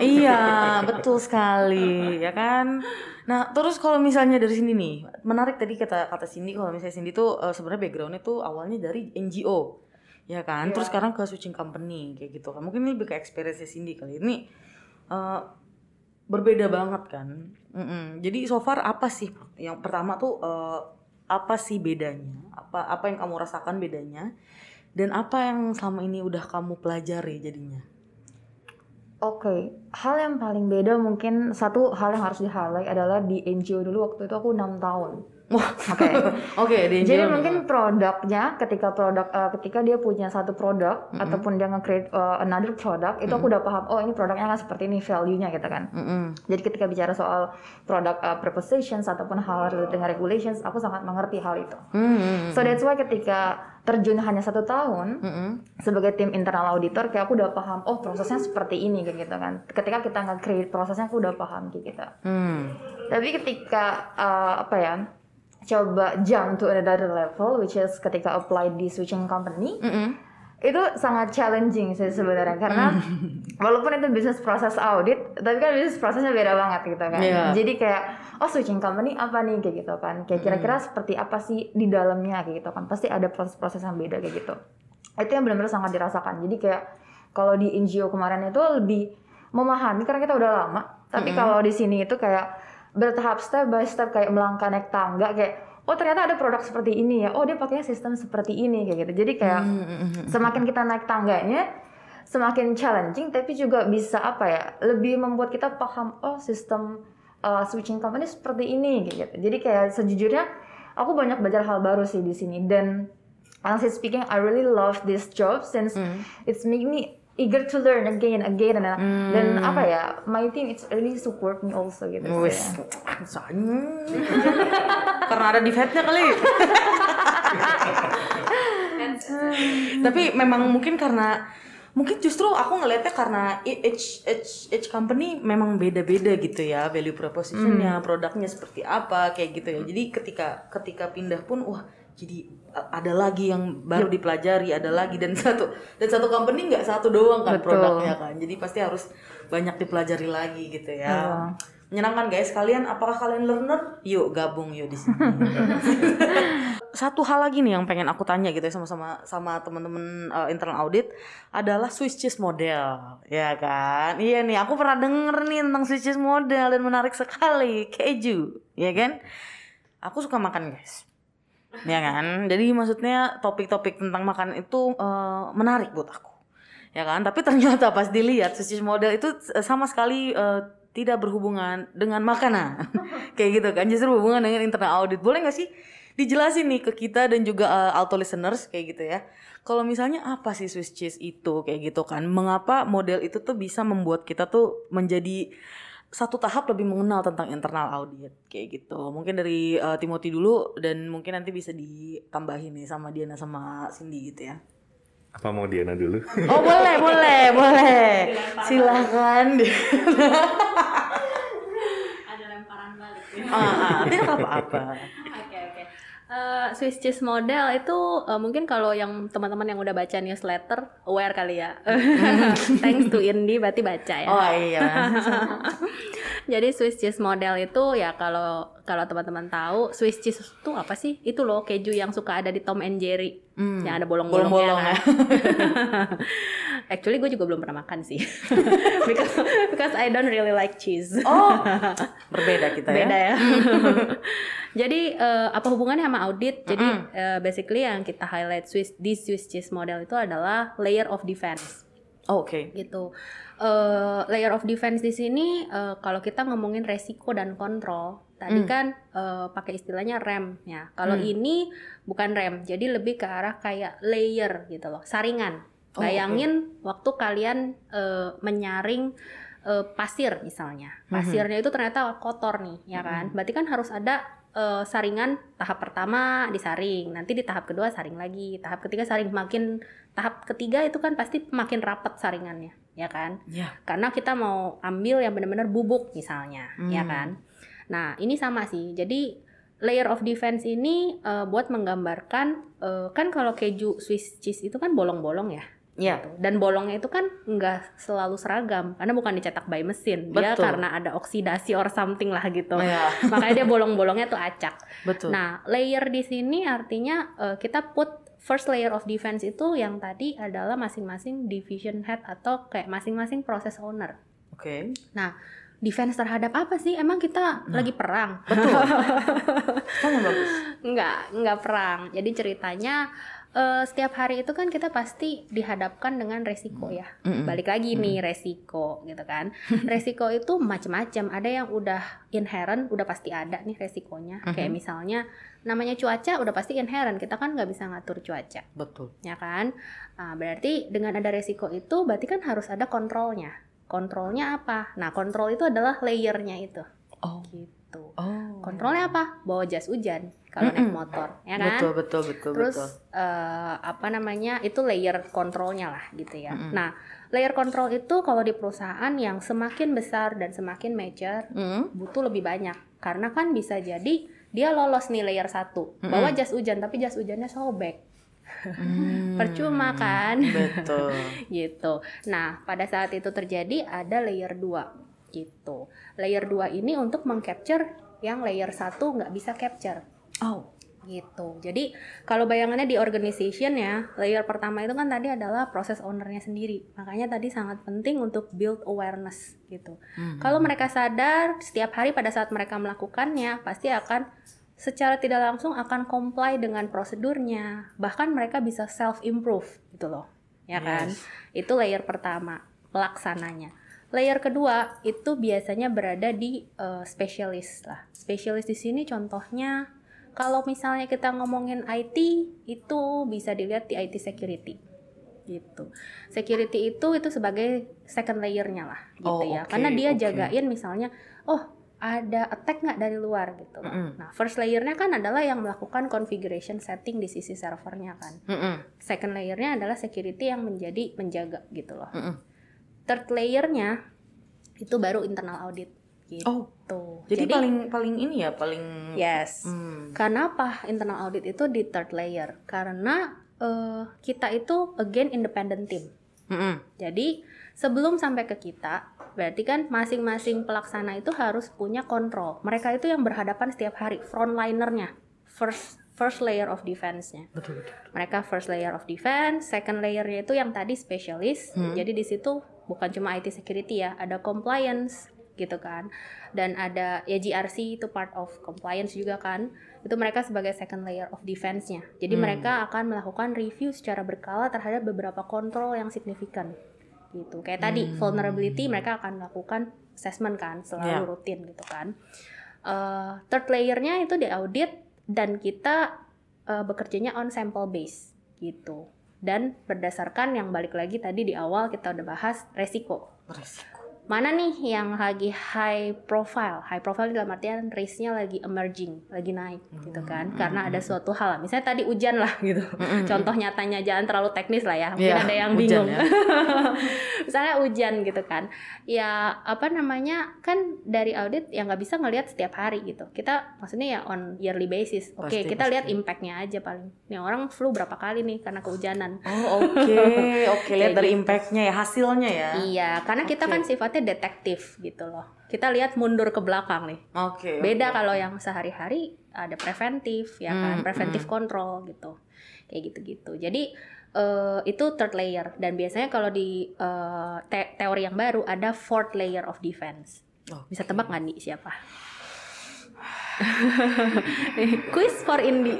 Iya, betul sekali, ya kan. Nah, terus kalau misalnya dari sini nih, menarik tadi kata kata Cindy kalau misalnya Cindy tuh eh, sebenarnya backgroundnya tuh awalnya dari NGO, ya kan. Terus sekarang ke switching company kayak gitu kan. Mungkin ini lebih ke experience Cindy kali ini eh, berbeda banget kan. Mm-mm. Jadi so far apa sih yang pertama tuh eh, apa sih bedanya? Apa apa yang kamu rasakan bedanya? Dan apa yang selama ini udah kamu pelajari jadinya? Oke, hal yang paling beda mungkin satu hal yang harus di-highlight adalah di NGO dulu waktu itu aku enam tahun. [LAUGHS] Oke. Oke, di Jadi mungkin produknya ketika produk eh, ketika dia punya satu produk ataupun dia nge-create eh, another product itu aku udah paham oh ini produknya kan seperti ini value-nya gitu kan. Mm-mm. Jadi ketika bicara soal produk eh, prepositions ataupun hal related dengan regulations aku sangat mengerti hal itu. Mm-mm. So that's why ketika terjun hanya satu tahun Mm-mm. sebagai tim internal auditor kayak aku udah paham oh prosesnya seperti ini kayak gitu kan. Ketika kita nge-create prosesnya aku udah paham kayak gitu. Hmm. Tapi ketika uh, apa ya coba jump to another level, which is ketika apply di switching company, Mm-mm. itu sangat challenging sih sebenarnya karena [LAUGHS] walaupun itu bisnis proses audit, tapi kan bisnis prosesnya beda banget gitu kan. Iya. Jadi kayak oh switching company apa nih kayak gitu kan? Kayak kira-kira seperti apa sih di dalamnya kayak gitu kan? Pasti ada proses-proses yang beda kayak gitu. Itu yang benar-benar sangat dirasakan. Jadi kayak kalau di NGO kemarin itu lebih memahami karena kita udah lama. Tapi kalau di sini itu kayak bertahap step by step kayak melangkah naik tangga kayak oh ternyata ada produk seperti ini ya. Oh dia pakainya sistem seperti ini kayak gitu. Jadi kayak semakin kita naik tangganya semakin challenging tapi juga bisa apa ya lebih membuat kita paham oh sistem uh, switching company seperti ini kayak gitu. Jadi kayak sejujurnya aku banyak belajar hal baru sih di sini dan honestly speaking I really love this job since it's make me eager to learn again again dan, dan apa ya my team it's really support me also gitu soalnya [LAUGHS] karena ada di kali. [LAUGHS] Tapi memang mungkin karena mungkin justru aku ngelihatnya karena each each each company memang beda-beda gitu ya value propositionnya, produknya seperti apa kayak gitu ya. Jadi ketika ketika pindah pun wah jadi ada lagi yang baru dipelajari, ada lagi dan satu dan satu company nggak satu doang kan Betul. produknya kan. Jadi pasti harus banyak dipelajari lagi gitu ya. Iya. Menyenangkan guys, kalian apakah kalian learner? Yuk gabung yuk di sini. [LAUGHS] satu hal lagi nih yang pengen aku tanya gitu ya sama sama sama teman-teman uh, internal audit adalah Swiss cheese model, ya kan? Iya nih, aku pernah denger nih tentang Swiss cheese model dan menarik sekali keju, ya kan? Aku suka makan guys, ya kan? Jadi maksudnya topik-topik tentang makan itu uh, menarik buat aku, ya kan? Tapi ternyata pas dilihat cheese model itu sama sekali uh, tidak berhubungan dengan makanan. [LAUGHS] Kayak gitu kan? Justru berhubungan dengan internal audit. Boleh nggak sih dijelasin nih ke kita dan juga uh, auto listeners? Kayak gitu ya. Kalau misalnya apa sih Swiss cheese itu? Kayak gitu kan? Mengapa model itu tuh bisa membuat kita tuh menjadi satu tahap lebih mengenal tentang internal audit kayak gitu. Mungkin dari uh, Timothy dulu dan mungkin nanti bisa ditambahin nih sama Diana sama Cindy gitu ya. Apa mau Diana dulu? Oh boleh boleh boleh. Silakan. Ada lemparan balik. ah, ah, tidak apa-apa Eh, Swiss cheese model itu eh, mungkin kalau yang teman-teman yang udah baca newsletter aware kali ya. [LAUGHS] Thanks to Indi berarti baca ya. oh iya [LAUGHS] Jadi Swiss cheese model itu ya kalau kalau teman-teman tahu Swiss cheese itu apa sih? Itu loh keju yang suka ada di Tom and Jerry. Hmm. Yang ada bolong-bolongnya. Bolong-bolong kan. [LAUGHS] Actually gue juga belum pernah makan sih. because because I don't really like cheese. oh berbeda kita ya beda ya. Jadi eh, apa hubungannya sama audit? Jadi eh, basically yang kita highlight Swiss di Swiss cheese model itu adalah layer of defense Oh, oke gitu. Eh, layer of defense di sini eh, kalau kita ngomongin resiko dan kontrol, tadi Hmm. kan eh, pakai istilahnya rem ya. Kalau Hmm. ini bukan rem, jadi lebih ke arah kayak layer gitu loh, saringan. Oh, Bayangin waktu kalian eh, menyaring eh, pasir misalnya, Mhm. pasirnya itu ternyata kotor nih, ya kan? Berarti kan harus ada eh, saringan tahap pertama disaring, nanti di tahap kedua saring lagi, tahap ketiga saring makin tahap ketiga itu kan pasti makin rapat saringannya, ya kan? ya Karena kita mau ambil yang benar-benar bubuk misalnya, ya Hmm. kan? Nah, ini sama sih. Jadi layer of defense ini eh, buat menggambarkan eh, kan kalau keju Swiss cheese itu kan bolong-bolong ya. Ya gitu. Dan bolongnya itu kan nggak selalu seragam karena bukan dicetak by mesin. Dia Betul. karena ada oksidasi or something lah gitu. ya [LAUGHS] Makanya dia bolong-bolongnya tuh acak. betul Nah, layer di sini artinya eh, kita put first layer of defense itu yang tadi adalah masing-masing division head atau kayak masing-masing process owner. oke Defense terhadap apa sih? Emang kita lagi perang? betul [LAUGHS] kamu bagus Enggak, enggak perang. Jadi ceritanya eh, setiap hari itu kan kita pasti dihadapkan dengan resiko ya. Mm-mm. Balik lagi nih resiko gitu kan. [LAUGHS] resiko itu macam-macam. Ada yang udah inherent, udah pasti ada nih resikonya. Kayak misalnya namanya cuaca udah pasti inherent. Kita kan nggak bisa ngatur cuaca, betul ya kan? Nah, berarti dengan ada resiko itu berarti kan harus ada kontrolnya. Kontrolnya apa? Nah, kontrol itu adalah layernya itu. oh Gitu. Kontrolnya apa? Bawa jas hujan kalau naik Mm-mm. motor, ya kan? betul betul betul Terus betul eh, apa namanya? Itu layer kontrolnya lah gitu ya. Mm-mm. Nah, layer kontrol itu kalau di perusahaan yang semakin besar dan semakin mature Mm. butuh lebih banyak karena kan bisa jadi dia lolos nih layer satu bawa jas hujan tapi jas hujannya sobek Hmm. [LAUGHS] percuma kan betul [LAUGHS] gitu. Nah, pada saat itu terjadi ada layer 2 gitu. Layer 2 ini untuk mengcapture yang layer 1 nggak bisa capture oh gitu. Jadi kalau bayangannya di organization ya, layer pertama itu kan tadi adalah proses ownernya sendiri. Makanya tadi sangat penting untuk build awareness gitu. Hmm. Kalau mereka sadar setiap hari pada saat mereka melakukannya pasti akan secara tidak langsung akan comply dengan prosedurnya. Bahkan mereka bisa self improve gitu loh. Ya kan? Yes. Itu layer pertama, pelaksananya. Layer kedua itu biasanya berada di eh, spesialis lah. Spesialis di sini contohnya kalau misalnya kita ngomongin IT itu bisa dilihat di IT security gitu. Security itu itu sebagai second layernya lah gitu Oh, ya. oke, Karena dia oke. jagain misalnya oh ada attack nggak dari luar gitu. loh. Mm-mm. Nah, first layernya kan adalah yang melakukan configuration setting di sisi servernya kan. Mm-mm. Second layernya adalah security yang menjadi menjaga gitu loh. Mm-mm. Third layernya itu baru internal audit gitu. Oh, jadi, paling paling ini ya paling yes. Hmm. Kenapa internal audit itu di third layer? Karena eh, kita itu again independent team. Mm-mm. Jadi sebelum sampai ke kita, berarti kan masing-masing pelaksana itu harus punya kontrol. Mereka itu yang berhadapan setiap hari, frontlinernya, first first layer of defense-nya. Betul betul. Mereka first layer of defense, second layer-nya itu yang tadi specialist. Hmm. Jadi di situ bukan cuma IT security ya, ada compliance gitu kan. Dan ada ya GRC itu part of compliance juga kan. Itu mereka sebagai second layer of defense-nya. Jadi Hmm. mereka akan melakukan review secara berkala terhadap beberapa kontrol yang signifikan. Gitu. Kayak tadi Hmm. vulnerability mereka akan melakukan assessment kan, selalu Ya. rutin gitu kan. Uh, third layer-nya itu di audit dan kita uh, bekerjanya on sample base gitu. Dan berdasarkan yang balik lagi tadi di awal kita udah bahas resiko. Resiko. Mana nih yang lagi high profile? High profile dalam artian risk-nya lagi emerging, lagi naik gitu kan. Karena ada suatu hal, misalnya tadi hujan lah [LAUGHS] gitu. Contoh nyatanya jangan terlalu teknis lah ya. Mungkin Iya, ada yang hujan bingung. ya. [LAUGHS] misalnya hujan gitu kan. Ya apa namanya? Kan dari audit yang nggak bisa ngelihat setiap hari gitu. Kita maksudnya ya on yearly basis. Oke, Pasti, kita lihat pasti. impact-nya aja paling. Nih orang flu berapa kali nih karena kehujanan. Oh oke oke [LAUGHS] lihat Kayak dari gitu. impactnya ya hasilnya ya. Iya, karena kita Oke. kan sifatnya detektif gitu loh. Kita lihat mundur ke belakang nih. Oke. Beda oke. kalau yang sehari-hari ada preventif ya kan, Hmm, preventif control gitu. Kayak gitu-gitu. Jadi eh, itu third layer dan biasanya kalau di eh, te- teori yang baru ada fourth layer of defense. Oke. Bisa tebak nggak nih siapa? [LAUGHS] Quiz for Indi.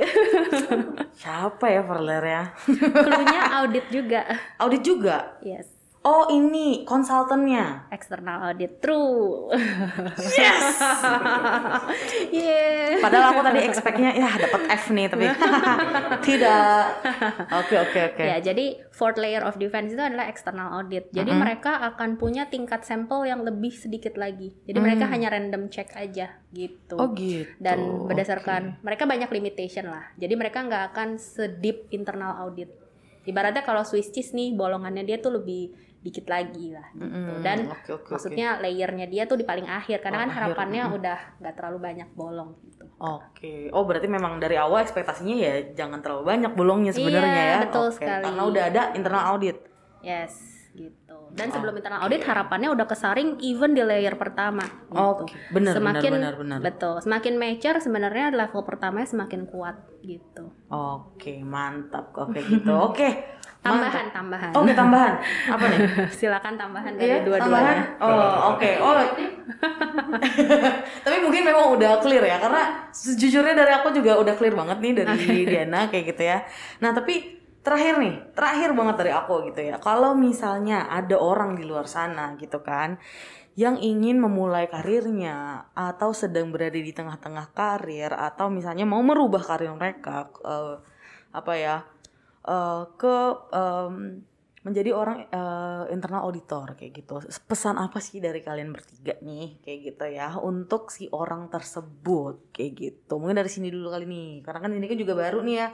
Siapa ya Verler ya? [LAUGHS] Cluenya audit juga. Audit juga. Yes. Oh ini konsultannya. External audit true. [LAUGHS] Yes. [LAUGHS] yeah. Padahal aku tadi expect-nya ya dapat F nih tapi [LAUGHS] tidak. Oke oke oke. Ya, jadi fourth layer of defense itu adalah external audit. Jadi mereka akan punya tingkat sampel yang lebih sedikit lagi. Jadi mereka hanya random check aja gitu. Oh gitu. Dan berdasarkan mereka banyak limitation lah. Jadi mereka nggak akan sedip internal audit. Ibaratnya kalau Swiss cheese nih bolongannya dia tuh lebih dikit lagi lah gitu. Mm-mm, Dan oke, oke, oke. maksudnya layernya dia tuh di paling akhir karena Oh, kan akhir. harapannya udah nggak terlalu banyak bolong gitu. Oke. Oh berarti memang dari awal ekspektasinya ya jangan terlalu banyak bolongnya sebenarnya Iya, ya. betul Oke, sekali. Karena udah ada internal audit. Yes, gitu. Dan sebelum internal audit harapannya udah kesaring even di layer pertama gitu. Oke, benar, semakin benar, benar, benar. betul, semakin mature sebenarnya level pertamanya semakin kuat gitu. Oke mantap kok kayak gitu. Oke. Tambahan, tambahan. Oke [LAUGHS] tambahan. Apa nih? Silakan tambahan Iya, dari tambahan. dua-duanya. Oh, oke. Oh. [LAUGHS] Tapi mungkin memang udah clear ya karena sejujurnya dari aku juga udah clear banget nih dari Diana kayak gitu ya. Nah, tapi terakhir nih, terakhir banget dari aku gitu ya. Kalau misalnya ada orang di luar sana gitu kan yang ingin memulai karirnya atau sedang berada di tengah-tengah karir atau misalnya mau merubah karir mereka eh, apa ya eh, ke em, menjadi orang eh, internal auditor kayak gitu. Pesan apa sih dari kalian bertiga nih kayak gitu ya untuk si orang tersebut kayak gitu. Mungkin dari sini dulu kali nih. Karena kan ini kan juga baru nih ya.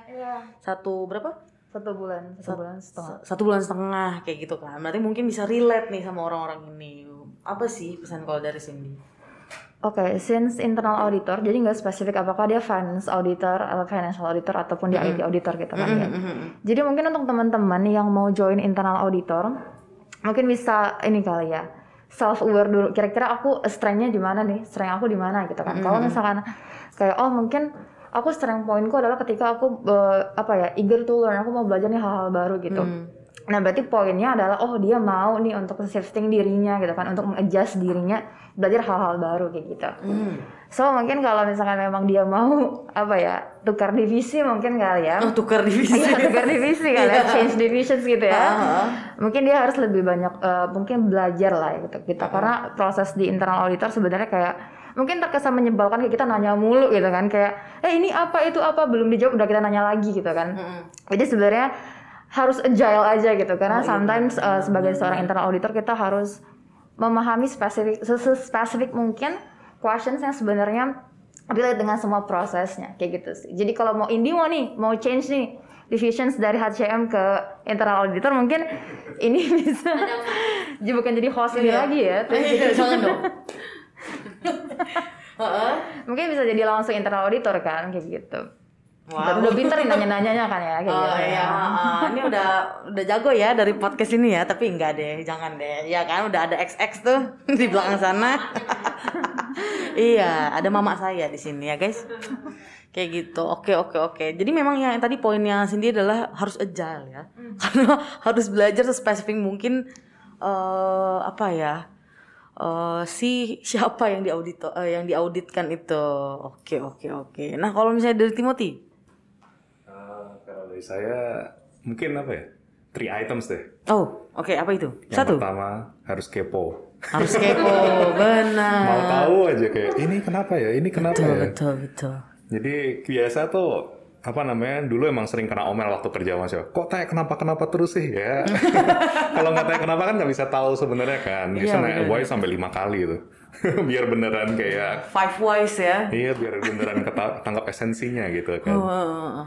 Satu berapa? Satu bulan, satu bulan setengah. Satu bulan setengah kayak gitu kan. Berarti mungkin bisa relate nih sama orang-orang ini. Apa sih pesan kalau dari Cindy? Oke, since internal auditor, jadi nggak spesifik apakah dia finance auditor atau financial auditor ataupun dia IT auditor gitu kan ya. Jadi mungkin untuk teman-teman yang mau join internal auditor, mungkin bisa ini kali ya self aware dulu. Kira-kira aku strength-nya di mana nih? Strength aku di mana gitu kan? Kalau misalkan kayak oh mungkin aku strength pointku adalah ketika aku eh, apa ya eager to learn, aku mau belajar nih hal-hal baru gitu. Nah berarti poinnya adalah oh dia mau nih untuk shifting dirinya gitu kan, untuk mengadjust dirinya belajar hal-hal baru kayak gitu. So mungkin kalau misalkan memang dia mau apa ya tukar divisi mungkin kali ya. Oh, tukar divisi. Iya tukar divisi kali ya, change divisions gitu ya. Ah, Mungkin dia harus lebih banyak eh, mungkin belajar lah gitu kita karena proses di internal auditor sebenarnya kayak mungkin terkesan menyebalkan kayak kita nanya mulu gitu kan kayak eh ini apa itu apa belum dijawab udah kita nanya lagi gitu kan. Jadi sebenarnya harus agile aja gitu karena sometimes eh, sebagai seorang internal auditor kita harus memahami spesifik spesifik mungkin questions yang sebenarnya relate dengan semua prosesnya kayak gitu sih. Jadi kalau mau indie mau nih mau change nih divisions dari HCM ke internal auditor mungkin ini [LAUGHS] bisa jadi bukan jadi host ini lagi ya. [LAUGHS] Terus Iya, jangan dong. [LAUGHS] mungkin bisa jadi langsung internal auditor kan kayak gitu. Udah, udah pinter nih nanya-nanyanya kan ya kayak Oh gitu. iya, ah, ini udah udah jago ya dari podcast ini ya, tapi enggak deh, jangan deh. Ya kan udah ada XX tuh [LAUGHS] di belakang sana. [LAUGHS] iya, ada mama saya di sini ya, guys. Kayak gitu. Oke, oke, oke. Jadi memang yang tadi poinnya Cindy adalah harus agile ya. [LAUGHS] Karena harus belajar sespesifik mungkin eh apa ya? eh si siapa yang diaudit eh, yang diauditkan itu. Oke, oke, oke. Nah, kalau misalnya dari Timothy, dari saya mungkin apa ya? Three items deh. Oh, oke apa itu? Yang Satu. pertama harus kepo. Harus kepo, [LAUGHS] benar. Mau tahu aja kayak ini kenapa ya? Ini kenapa Betul, ya? betul, betul. Jadi biasa tuh apa namanya dulu emang sering kena omel waktu kerja mas ya kok tanya kenapa kenapa terus sih ya [LAUGHS] kalau nggak tanya kenapa kan nggak bisa tahu sebenarnya kan bisa nanya bener. why sampai lima kali tuh [LAUGHS] biar beneran kayak Five wise ya. iya biar beneran keta- tangkap esensinya gitu kan Oh,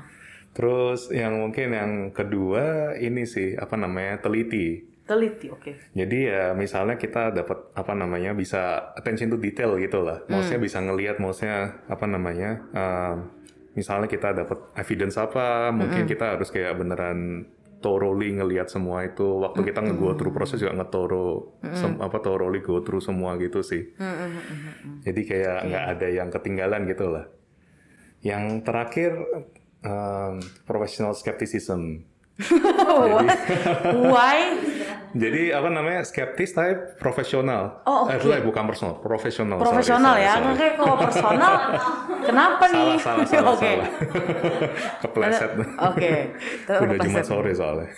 terus yang mungkin yang kedua ini sih apa namanya teliti teliti, oke. jadi ya misalnya kita dapat apa namanya bisa attention to detail gitu lah. Maksudnya bisa ngelihat maksudnya apa namanya um, misalnya kita dapat evidence apa, mungkin kita harus kayak beneran thoroughly ngelihat semua itu. Waktu kita nge-go through proses juga nge-thorough sem- apa thoroughly go through semua gitu sih. Jadi kayak nggak ada yang ketinggalan gitu lah. Yang terakhir um, professional skepticism. [LAUGHS] Why? [LAUGHS] Jadi apa namanya skeptis tapi profesional. Oh, Eh, oke. sorry, bukan personal, profesional. Profesional sorry, ya. sorry. Oke, kalau personal [LAUGHS] kenapa nih? Salah, salah, salah, Oke. Kepleset. Oke. Terus Udah. Jumat sore soalnya.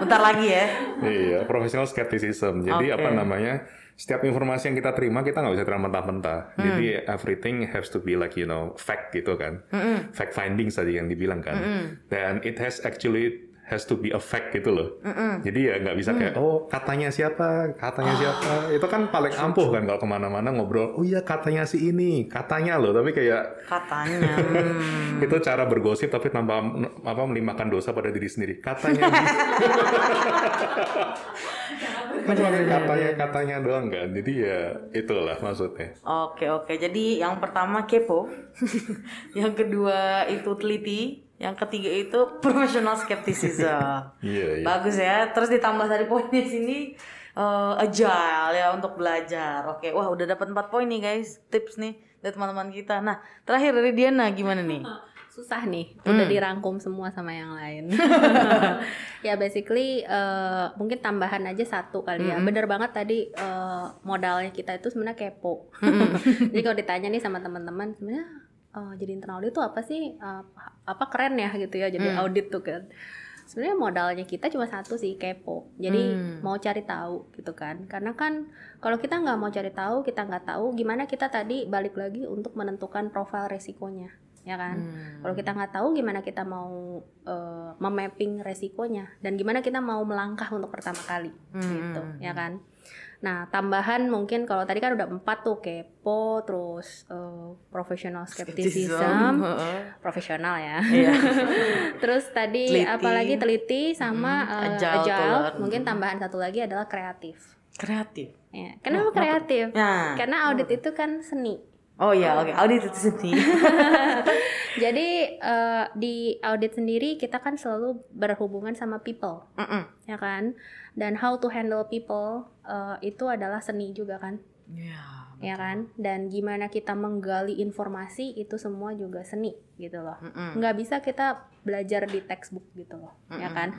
Bentar lagi ya. iya, professional skepticism. Jadi Oke. apa namanya? Setiap informasi yang kita terima kita nggak bisa terima mentah-mentah. Hmm. Jadi everything has to be like you know fact gitu kan. Fact findings tadi yang dibilang kan. Dan it has actually has to be a fact gitu loh. Jadi ya nggak bisa kayak oh katanya siapa, katanya Ah. siapa. Itu kan paling ampuh kan kalau ke mana-mana ngobrol. Oh iya katanya si ini, katanya loh. Tapi kayak Katanya. [LAUGHS] hmm. itu cara bergosip tapi tanpa apa melimpahkan dosa pada diri sendiri. Katanya [LAUGHS] [LAUGHS] katanya katanya doang kan. Jadi ya itulah maksudnya. Oke, oke. Jadi yang pertama kepo. [LAUGHS] yang kedua itu teliti. Yang ketiga itu professional skepticism. [LAUGHS] Iya, iya. Bagus ya. Terus ditambah dari poinnya sini eh, agile ya untuk belajar. Oke, wah udah dapat 4 poin nih guys. Tips nih dari teman-teman kita. Nah, terakhir dari Diana gimana nih? [LAUGHS] susah nih Hmm. udah dirangkum semua sama yang lain [LAUGHS] ya basically eh, mungkin tambahan aja satu kali Hmm. ya bener banget tadi eh, modalnya kita itu sebenarnya kepo Hmm. [LAUGHS] jadi kalau ditanya nih sama teman-teman sebenarnya eh, jadi internal audit itu apa sih Eh, apa keren ya gitu ya jadi Hmm. audit tuh kan sebenarnya modalnya kita cuma satu sih kepo jadi Hmm. mau cari tahu gitu kan karena kan kalau kita nggak mau cari tahu kita nggak tahu gimana kita tadi balik lagi untuk menentukan profil resikonya ya kan Hmm. kalau kita nggak tahu gimana kita mau eh, memapping resikonya dan gimana kita mau melangkah untuk pertama kali Hmm. gitu ya kan nah tambahan mungkin kalau tadi kan udah empat tuh kepo terus eh, professional skepticism [LAUGHS] profesional ya Iya. [LAUGHS] terus tadi Teliti. apalagi teliti sama Hmm, eh, agile, agile, toler. mungkin Hmm. tambahan satu lagi adalah kreatif Kreatif. ya kenapa kreatif Nah. karena audit itu kan seni Oh iya, oke. Audit itu sendiri. [LAUGHS] Jadi eh, di audit sendiri kita kan selalu berhubungan sama people, Mm-mm. ya kan? Dan how to handle people eh, itu adalah seni juga kan, Iya. ya kan? Dan gimana kita menggali informasi itu semua juga seni gitu loh. Mm-mm. Nggak bisa kita belajar di textbook gitu loh, ya kan?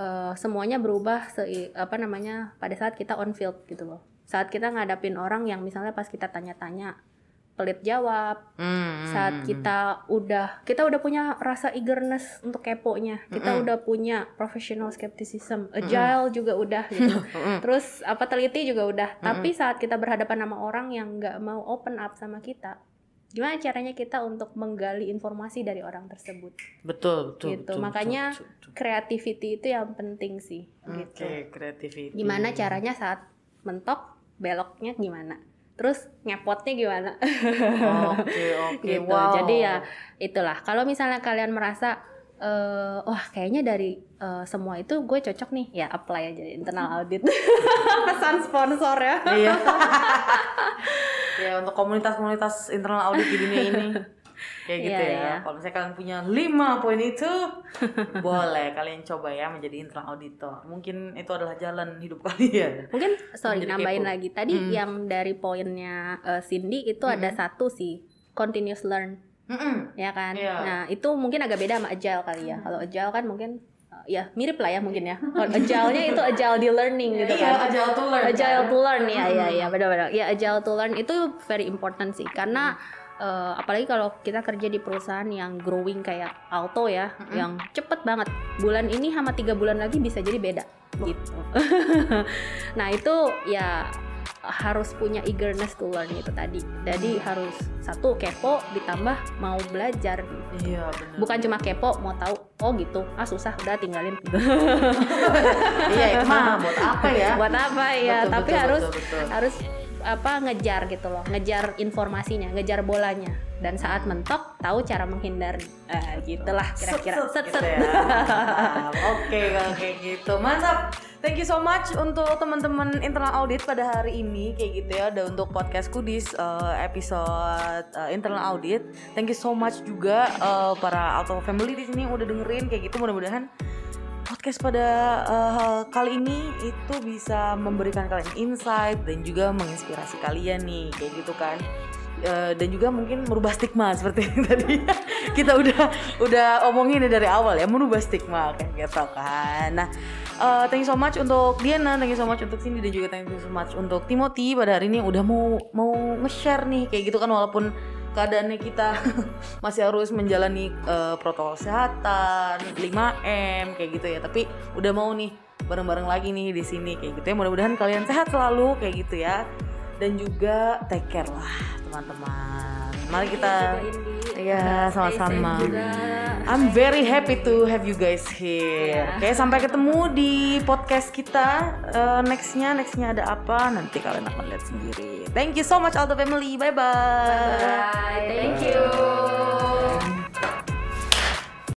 Eh, semuanya berubah se apa namanya pada saat kita on field gitu loh. Saat kita ngadapin orang yang misalnya pas kita tanya-tanya pelit jawab, Mm-mm. saat kita udah kita udah punya rasa eagerness untuk keponya. Kita udah punya professional skepticism. Agile juga udah [LAUGHS] gitu. Terus apa teliti juga udah. Tapi saat kita berhadapan sama orang yang nggak mau open up sama kita gimana caranya kita untuk menggali informasi dari orang tersebut? Betul, betul, gitu. betul, makanya betul, betul, betul. creativity itu yang penting sih Oke, gitu. gimana caranya saat mentok beloknya gimana terus ngepotnya gimana Oke, [LAUGHS] oke. gitu. Wow. Jadi ya itulah. Kalau misalnya kalian merasa eh, wah kayaknya dari eh, semua itu gue cocok nih, ya apply aja internal audit. [LAUGHS] Pesan sponsor ya. Iya. [LAUGHS] ya untuk komunitas-komunitas internal audit di dunia ini. Kayak gitu Iya, ya. iya. Kalau misalnya kalian punya 5 poin itu, [LAUGHS] boleh kalian coba ya menjadi internal auditor. Mungkin itu adalah jalan hidup [LAUGHS] kalian. Mungkin sorry Menjadi nambahin kepo. lagi. Tadi Hmm. yang dari poinnya eh, Cindy itu ada satu sih continuous learn Mm-mm. ya kan. Iya. Nah, itu mungkin agak beda sama agile kali ya. Kalau agile kan mungkin eh, ya mirip lah ya mungkin ya. Kalau agile-nya itu agile di learning gitu Iya, kan. agile to learn. Agile kan? to learn ya ya ya benar-benar. Ya agile to learn itu very important sih karena eh, apalagi kalau kita kerja di perusahaan yang growing kayak Alto ya, yang cepet banget. Bulan ini sama tiga bulan lagi bisa jadi beda gitu. [LAUGHS] nah itu ya harus punya eagerness to learn itu tadi. Jadi harus satu kepo ditambah mau belajar gitu. Iya, benar. Bukan cuma kepo mau tahu oh gitu ah susah udah tinggalin [LAUGHS] Iya, itu mah buat apa ya? buat apa ya Betul, tapi betul, harus betul, betul. harus apa ngejar gitu loh ngejar informasinya ngejar bolanya dan saat mentok tahu cara menghindari eh, gitulah kira-kira Set, set set, set gitu ya. Oke kalau kayak gitu. Mantap. Thank you so much untuk teman-teman internal audit pada hari ini kayak gitu ya udah untuk podcast Kudis eh, episode eh, internal audit. Thank you so much juga eh, para Auto Family di sini udah dengerin kayak gitu mudah-mudahan podcast pada eh, kali ini itu bisa memberikan kalian insight dan juga menginspirasi kalian nih kayak gitu kan. Eh, dan juga mungkin merubah stigma [LAUGHS] seperti yang tadi [LAUGHS] kita udah udah omongin dari awal ya merubah stigma kayak gitu kan. Nah eh, thank you so much untuk Diana thank you so much untuk Cindy dan juga thank you so much untuk Timothy. Pada hari ini udah mau mau nge-share nih kayak gitu kan walaupun keadaannya kita [LAUGHS] masih harus menjalani eh, protokol kesehatan 5M kayak gitu ya. Tapi udah mau nih bareng-bareng lagi nih di sini kayak gitu ya. Mudah-mudahan kalian sehat selalu kayak gitu ya. Dan juga take care lah teman-teman mari kita Iya, sama-sama. I'm very happy to have you guys here. Oke, sampai ketemu di podcast kita. Eh, nextnya, nextnya ada apa? Nanti kalian akan lihat sendiri. Thank you so much Aldo Family. Bye bye. thank you